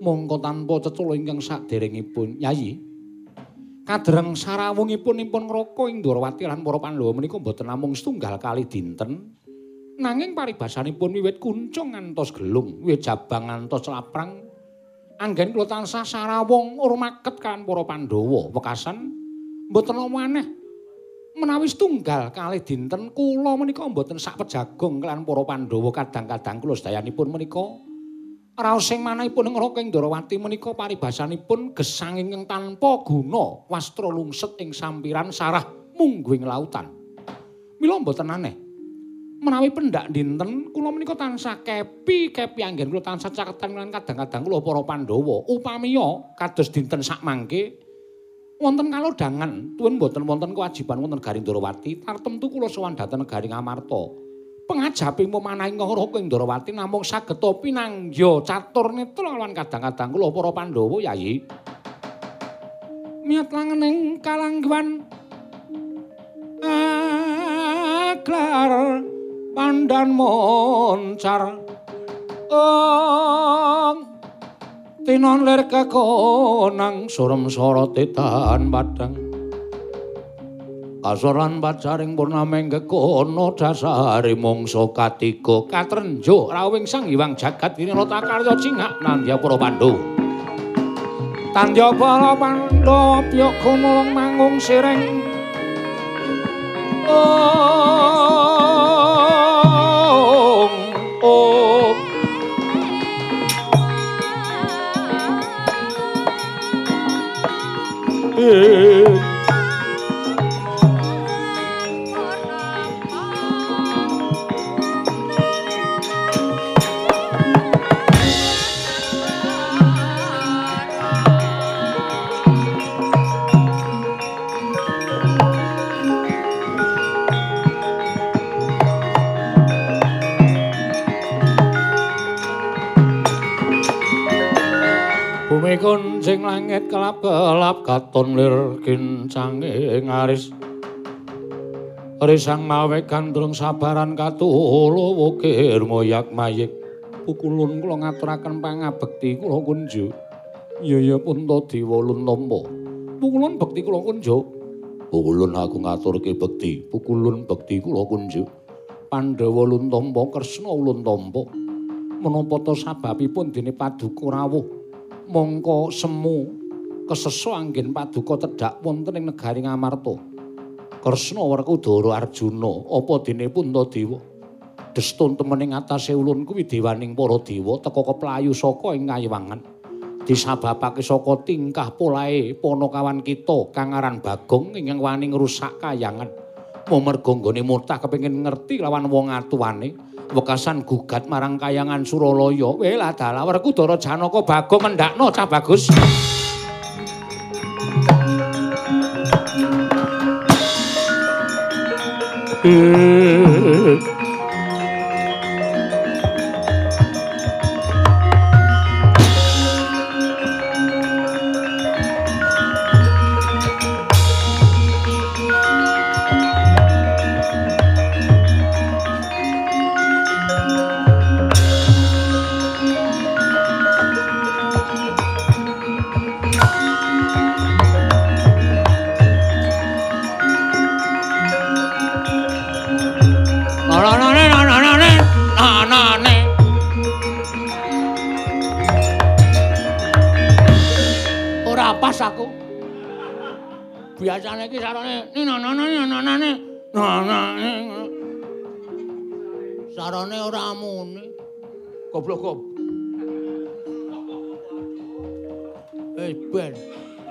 mongko tanpa cecula ingkang saderengipun. Yayi kadereng sarawungipun ipun ngraka ing Ndrawati lan para Pandhawa menika boten namung setunggal kali dinten. Nanging paribasanipun wiwit kuncung ngantos gelung wiwit jabang ngantos laprang. Anggen kula tansah sarawung urmaket kan para Pandhawa. Wekasan mboten ana aneh. Menawi setunggal kali dinten kula menika mboten sak pejagong kelan para Pandhawa kadang-kadang kula sedayanipun menika raos sing manahipun ngraka ing Ndrawati menika paribasanipun gesang ingkang tanpa guna wastra lungset ing sampiran sarah mungguing lautan. Mila mboten aneh. Menawi pendak dinten kula menika tansah kepi kepi anggen kula tansah caketan lan kadang-kadang kula para Pandhawa. Upamiya kados dinten sak mangke wonten kalodhangan. Tuwin boten wonten kewajiban wonten Negari Ndrawati tartemtu kula sowan dhateng Negari Ngamarta pengajaping pemanaing ngroko ing Ndrawati namung saged pinanggya catur netra lan kadang-kadang kula para Pandhawa yayi miat langening kalangguan aklar pandan moncar. Ong tinon lir kekonang surem soroti tahan padang kasoran pacaring purnameng kekono dasari mongso katiga katrenjo rawing sang hiwang jagat ini rota karya cingak nandya pura pandu tandya pura pandu piyok kunolong mangung sireng. Ong ong Eh. Bumi kuncing langit kelap-kelap katon lir kincange ngaris. Risang mawe gandrung sabaran katulo wukir moyak mayik. Pukulun kula ngaturaken pangabekti kula kunjo Iya ya punta diwa luntompo Pukulun bekti kula kunjo Pukulun aku ngaturke bekti. Pukulun bekti kula kunjo Pandhawa luntompo Kresna luntompo Menapa to sababipun dene paduka rawuh mongko semu keseso anggen paduka tedhak wonten ing negari Ngamarta. Kresna Werkudara Arjuna apa dene Puntadewa. Destun temening atase ulun kuwi dewaning para dewa teka keplayu saka ing kayiwangan. Disababake saka tingkah polahe ponokawan kita kang aran Bagong ingkang wani ngrusak kayangan. Mumerga nggone murtah kepengin ngerti lawan wong atuwane. Wekasan gugat marang kayangan Suralaya. Wela dalah Werkudara Janaka Bagong mendakno cah bagus. Nanane Ora pas aku. Biasane iki sarane ni nanane nanane nanane. Sarane ora muni. Goblok goblok. Eh ben.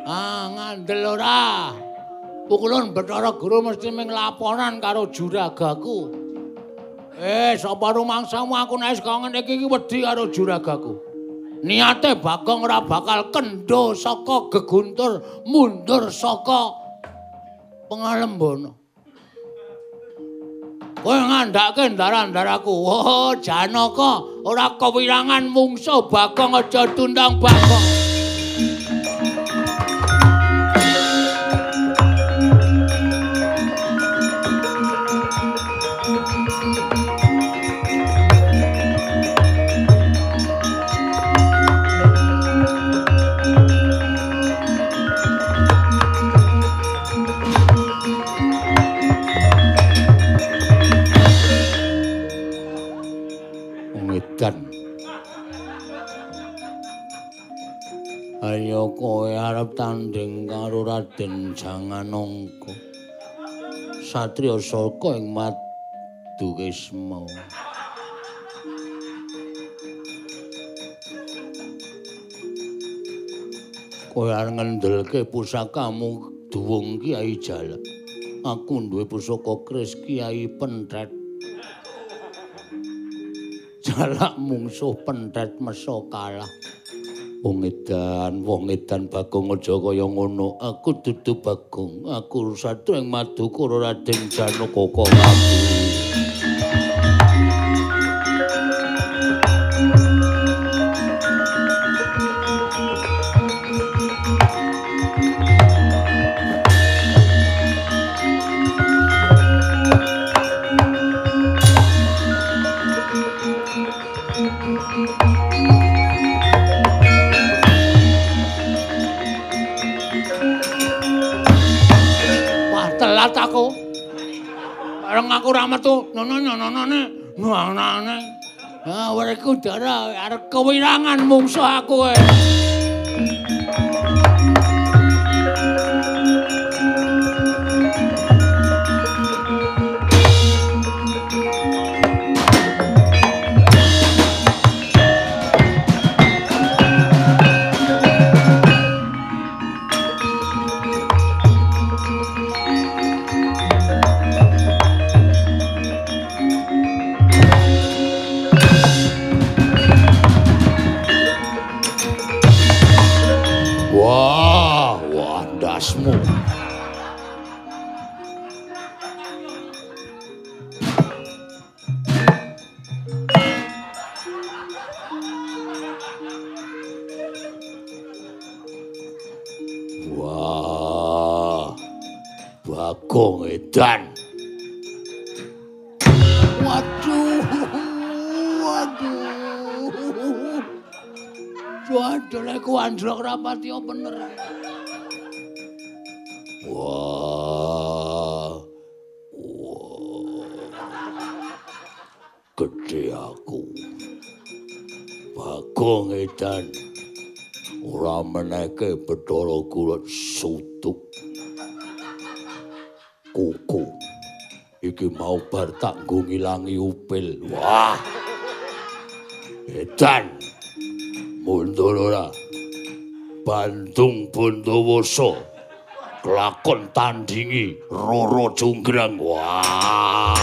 Ah ngandel ora. Pukulun Bathara Guru mesti ming laporan karo juragaku. Eh, sapa rumangsamu aku nek kangen iki wedi karo juragaku. Niate Bagong ora bakal kendo saka geguntur mundur saka pengalembono. Kowe ngandhake ndaran-ndaraku. Oh, Janaka, ora kewirangan mungsuh Bagong aja tundang Bagong. Arep tanding karo Raden Janganangka. Satriya Saka ing Madukisma. Kowe arep ngendelke pusakamu duwung Kiai Jala. Aku duwe pusaka kris Kiai Pentret. Jalak mungsuh Pentret mesa kalah. Wong edan, wong edan Bagong aja kaya ngono. Aku dudu Bagong, aku satu ing Madukara Raden Janaka Prabu. Aku ra metu, nono-nonone, nonone. Ah, wereku dara arep kewirangan mungsuh aku e. Edan. Waduh, waduh. Waduh, lek ku androk rapati apa bener. Wah. Wah. Gede aku. Bagong edan. Ora meneke Bathara Kula sutuk. Kuku. Iki mau bar tak nggo ngilangi upil. Wah. Edan. mundur ora Bandung Bondowoso kelakon tandingi Roro Jonggrang wah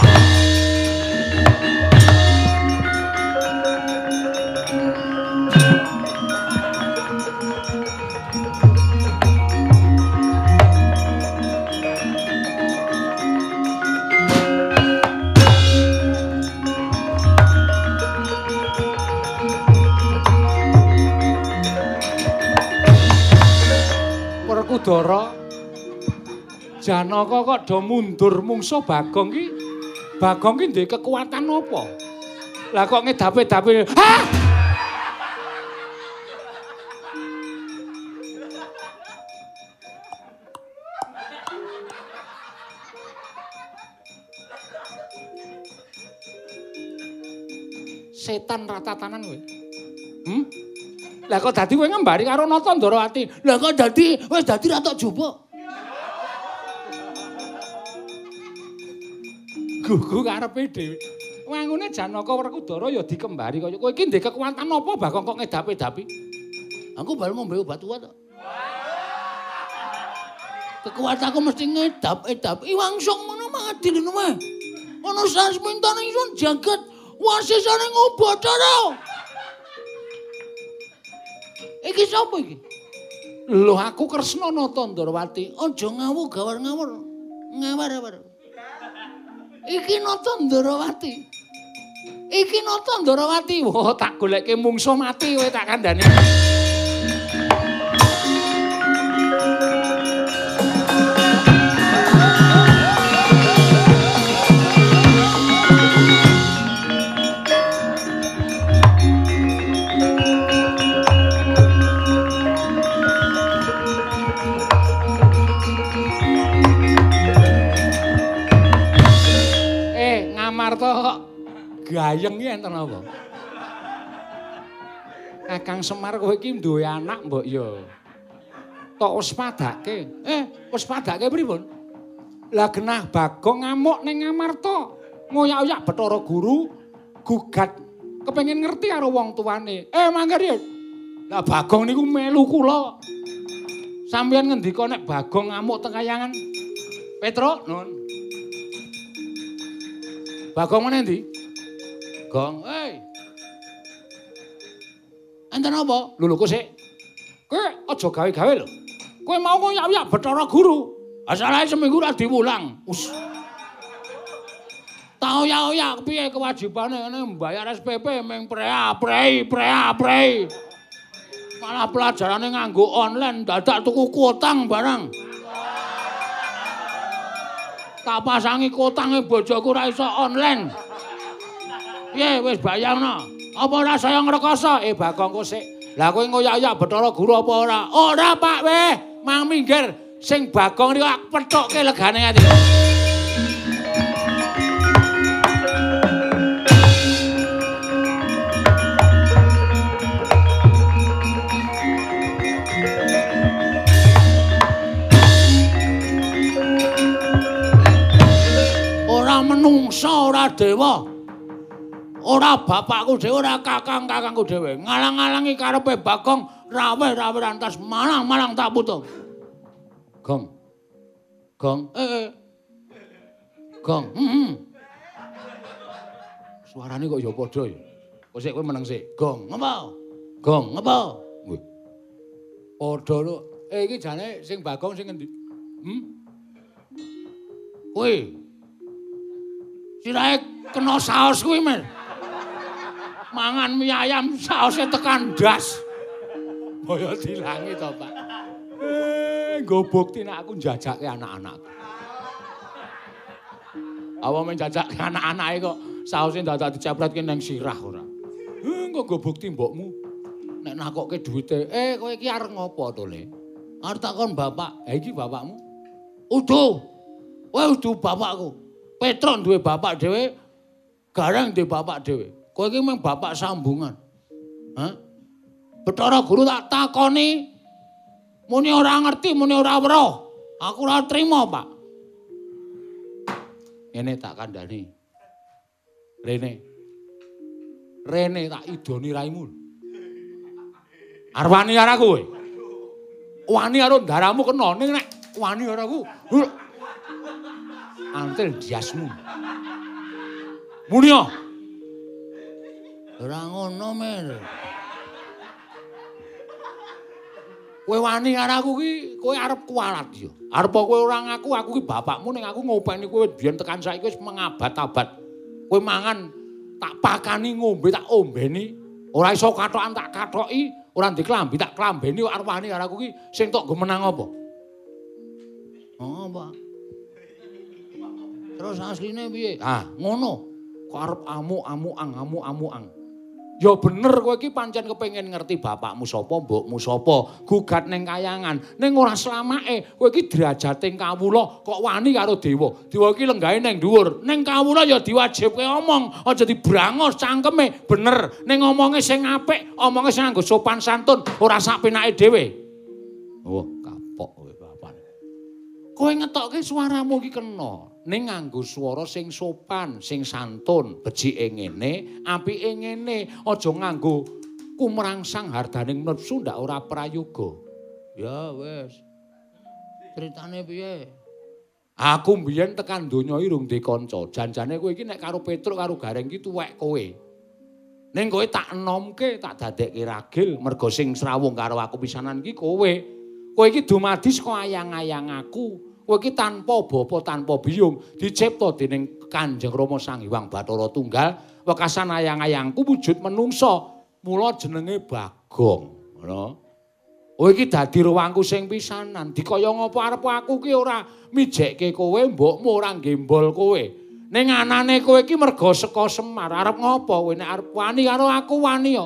Werkudara Janaka kok do mundur mungsuh Bagong ki Bagong ki duwe kekuatan apa? Lah kok ngedape-dape Hah! Setan ratatanan kowe. Hmm? Lah kok dadi kowe ngembari karo Natandrawati? Lah kok dadi wis dadi ratok jubuk? Gugu karepe dhewe. Wangune Janaka Werkudara ya dikembari kaya kowe iki ndek kekuatan apa Bagong kok ngedapi-dapi? aku baru ngombe obat kuat kok kekuatanku mesti ngedap edap iwangsung ngono madil ngono mah ana sasmintane isun jagat wasisane ngobotara iki sapa iki Lho aku Kresna Natandrawati. aja ngawu gawar-ngawur ngawar-awar iki Natandrawati Iki Natandrawati. Wah, tak goleke mungsuh mati kowe tak kandhani. Gayeng ki enten apa? Kakang Semar kowe iki duwe anak mbok ya. tok wis padake. Eh, wis padake pripun? Lah genah Bagong ngamuk ning Ngamarta. Ngoyak-oyak Bathara Guru gugat kepengin ngerti karo wong tuane. Eh, mangke Rit. Lah Bagong niku melu kula. Sampeyan ngendika nek Bagong ngamuk teng kayangan. Petro, nun. Bagong meneh ndi? Gong, hei. Enten apa? Kok sik. Kowe aja gawe-gawe lho. Kowe mau ngoyak-oyak Bathara Guru. Asale seminggu ra diwulang. Us. Tau ya ya piye kewajibane ngene mbayar SPP meng prea prei prea prei. Malah pelajarane nganggo online dadak tuku kotang barang. Tak pasangi kotange bojoku ra iso online. Piye wis bayarno? Apa ora saya ngrekoso? Eh Bagong kok sik. Lah kowe ngoyak-oyak Bathara Guru apa ora? Ora Pak weh, mang minggir. Sing Bagong niku ak pethukke legane ati. Menungsa, ora dewa. Ora bapakku dhewe, ora kakang-kakangku dhewe. Ngalang-alangi karepe Bagong, raweh-raweh rantas malang-malang tak putung. Gong. Gong. Eh. eh. Gong. Heeh. Suarane kok ya padha ya. Kok sik kowe meneng sik. Gong. Ngapa? Gong. Ngapa? Wih. Padha lho. Eh iki jane sing Bagong sing endi? Hmm? Kowe. Sirahe kena saos kuwi, Mas. Mangan mie ayam saose tekan das. Kaya dilangi to, Pak. Eh, nggo bukti nek aku njajake anak-anakku. Apa men njajake anak-anake kok saose dadak dicepretke ning sirah ora. Eh, engko nggo bukti mbokmu. Nek nakokke duwite, eh kowe iki arep ngopo to, Le? Arep takon bapak. Ha iki bapakmu. Udu. Kowe udu bapakku. Petron duwe bapak dhewe, Gareng duwe bapak dhewe. Kowe iki mung bapak sambungan. Hah? Bathara Guru tak takoni. Muni ora ngerti, muni ora weruh. Aku ora trima, Pak. Ngene tak kandhani. Rene. Rene tak idoni raimu. Arep wani karo kowe. Wani karo ndaramu kena ning nek wani karo aku. Antel diasmu. Muni. Ora ngono, Mer. Kowe wani karo aku ki, kowe arep kualat yo. Arep kowe ora ngaku aku ki bapakmu ning aku ngopeni kowe biyen tekan saiki wis mengabat-abat. Kowe mangan tak pakani ngombe tak ombeni. Ora iso katokan tak katoki, ora ndek klambi tak klambeni kok arep wani aku ki sing tok nggo menang apa? Oh, Pak. Terus asline piye? Ah, ngono. Kok arep amuk-amuang, amuk-amuang. Ya bener kowe iki pancen kepengin ngerti bapakmu sapa, mbokmu sapa, gugat ning kayangan. Ning ora slamake, kowe iki derajating kawula kok wani karo dewa. Dewa iki lenggahe ning dhuwur. Ning kawula ya diwajibke omong, aja dibrangos cangkeme. Bener, ning omonge sing apik, omonge sing nganggo sopan santun, ora sak penake dhewe. Wah, kapok kowe bapak. Kowe ngetokke suaramu iki kena. Ning nganggo swara sing sopan, sing santun, becike ngene, apike ngene, aja nganggo kumrangsang hardaning nepsu ndak ora prayoga. Ya wis. Critane piye? Aku mbiyen tekan donya iki rung dikanca. Janjane kowe iki nek karo Petruk karo Gareng iki tuwek kowe. Ning kowe tak enomke, tak dadekke ragil mergo sing srawung karo aku pisanan iki kowe. Kowe iki dumadi saka ayang-ayang aku. Kowe iki tanpa bapa tanpa biyung dicipta dening Kanjeng Rama Sang Hyang Bathara Tunggal wekasan ayang-ayangku wujud menungsa mula jenenge Bagong ngono. Kowe iki dadi ruwangku sing pisanan dikaya ngapa arep aku ki ora mijekke kowe mbokmu ora gembol kowe. Ning anane kowe iki merga saka Semar arep ngapa kowe? Nek arep wani karo aku wani ya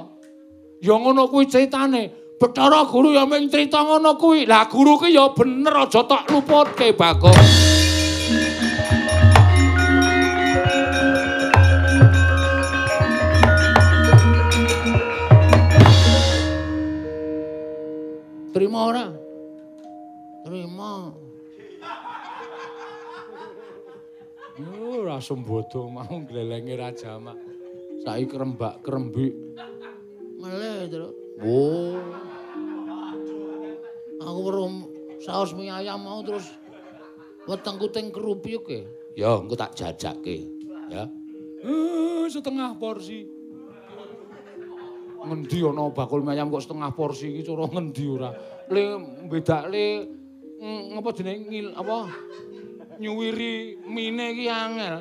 ya ngono kuwi critane Betara guru ya mung crita ngono kuwi. Lah guru ki ya bener aja tak luputke Bagong. Terima ora? Terima. Oh, ra sembodo mau glelenge ra jamak. Saiki krembak krembik. Meleh, Tru. Oh. Aku weruh saos mie ayam mau terus wetengku teng kerupuk e. Ya, engko tak jajakke. Ya. Eh, setengah porsi. Ngendi ana bakul mie ayam kok setengah porsi iki cara ngendi ora? Le bedakle mm, apa jenenge ngil apa nyuwiri mine iki angel.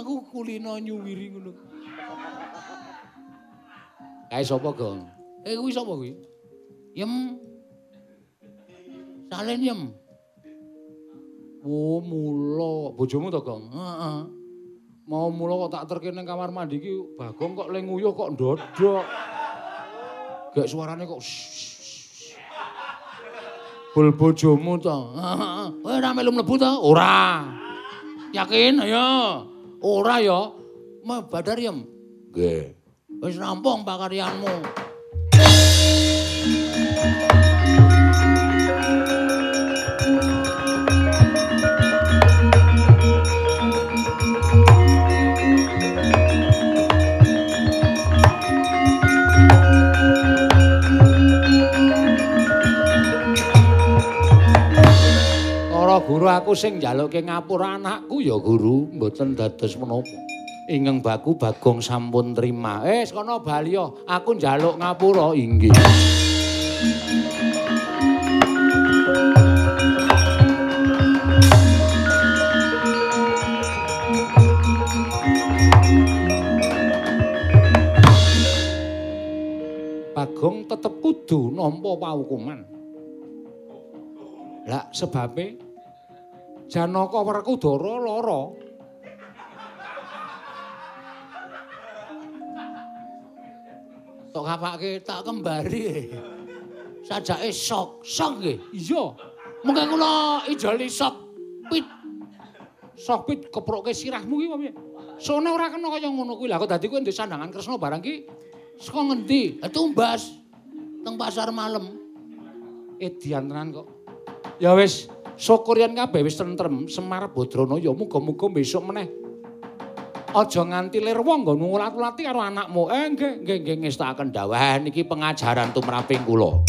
aku kulino nyuwiri ngono. Kae sapa, Gong? Eh kuwi sapa kuwi? Yem. Salen yem. Oh, mula bojomu to, Gong? Heeh. Mau mula kok tak terke ning kamar mandi iki Bagong kok le nguyuh kok ndodok. Gek suarane kok Bul bojomu to. Heeh. Kowe ora melu mlebu to? Ora. Yakin? Ayo. Ora ya. Badar yem. Nggih. Wis rampung pakaryanmu. Guru aku sing njalukke ngapura anakku ya guru, mboten dados menapa. Ingeng baku Bagong sampun trima. Eh, kono bali yo. Aku njaluk ngapura inggih. Bagong tetep kudu nampa paukuman. Lah sebabe Janaka Werkudara lara. Tok kapake tak kembari. Sajake sok, sok nggih. Iya, Mengke kula ijoli sok pit. sok pit keproke sirahmu ki piye? Sone ora kena kaya ngono kuwi. Lah kok dadi kowe sandangan Kresna barang ki saka ngendi? Eh, Tumbas teng pasar malam. Edian tenan kok. Ya wis, syukur yen kabeh wis tentrem. Semar Badrana ya muga-muga besok meneh aja nganti lir wong nggo ngulat-ulati karo anakmu. Eh nggih, nggih nggih ngestakaken dawuh niki pengajaran tumraping kula.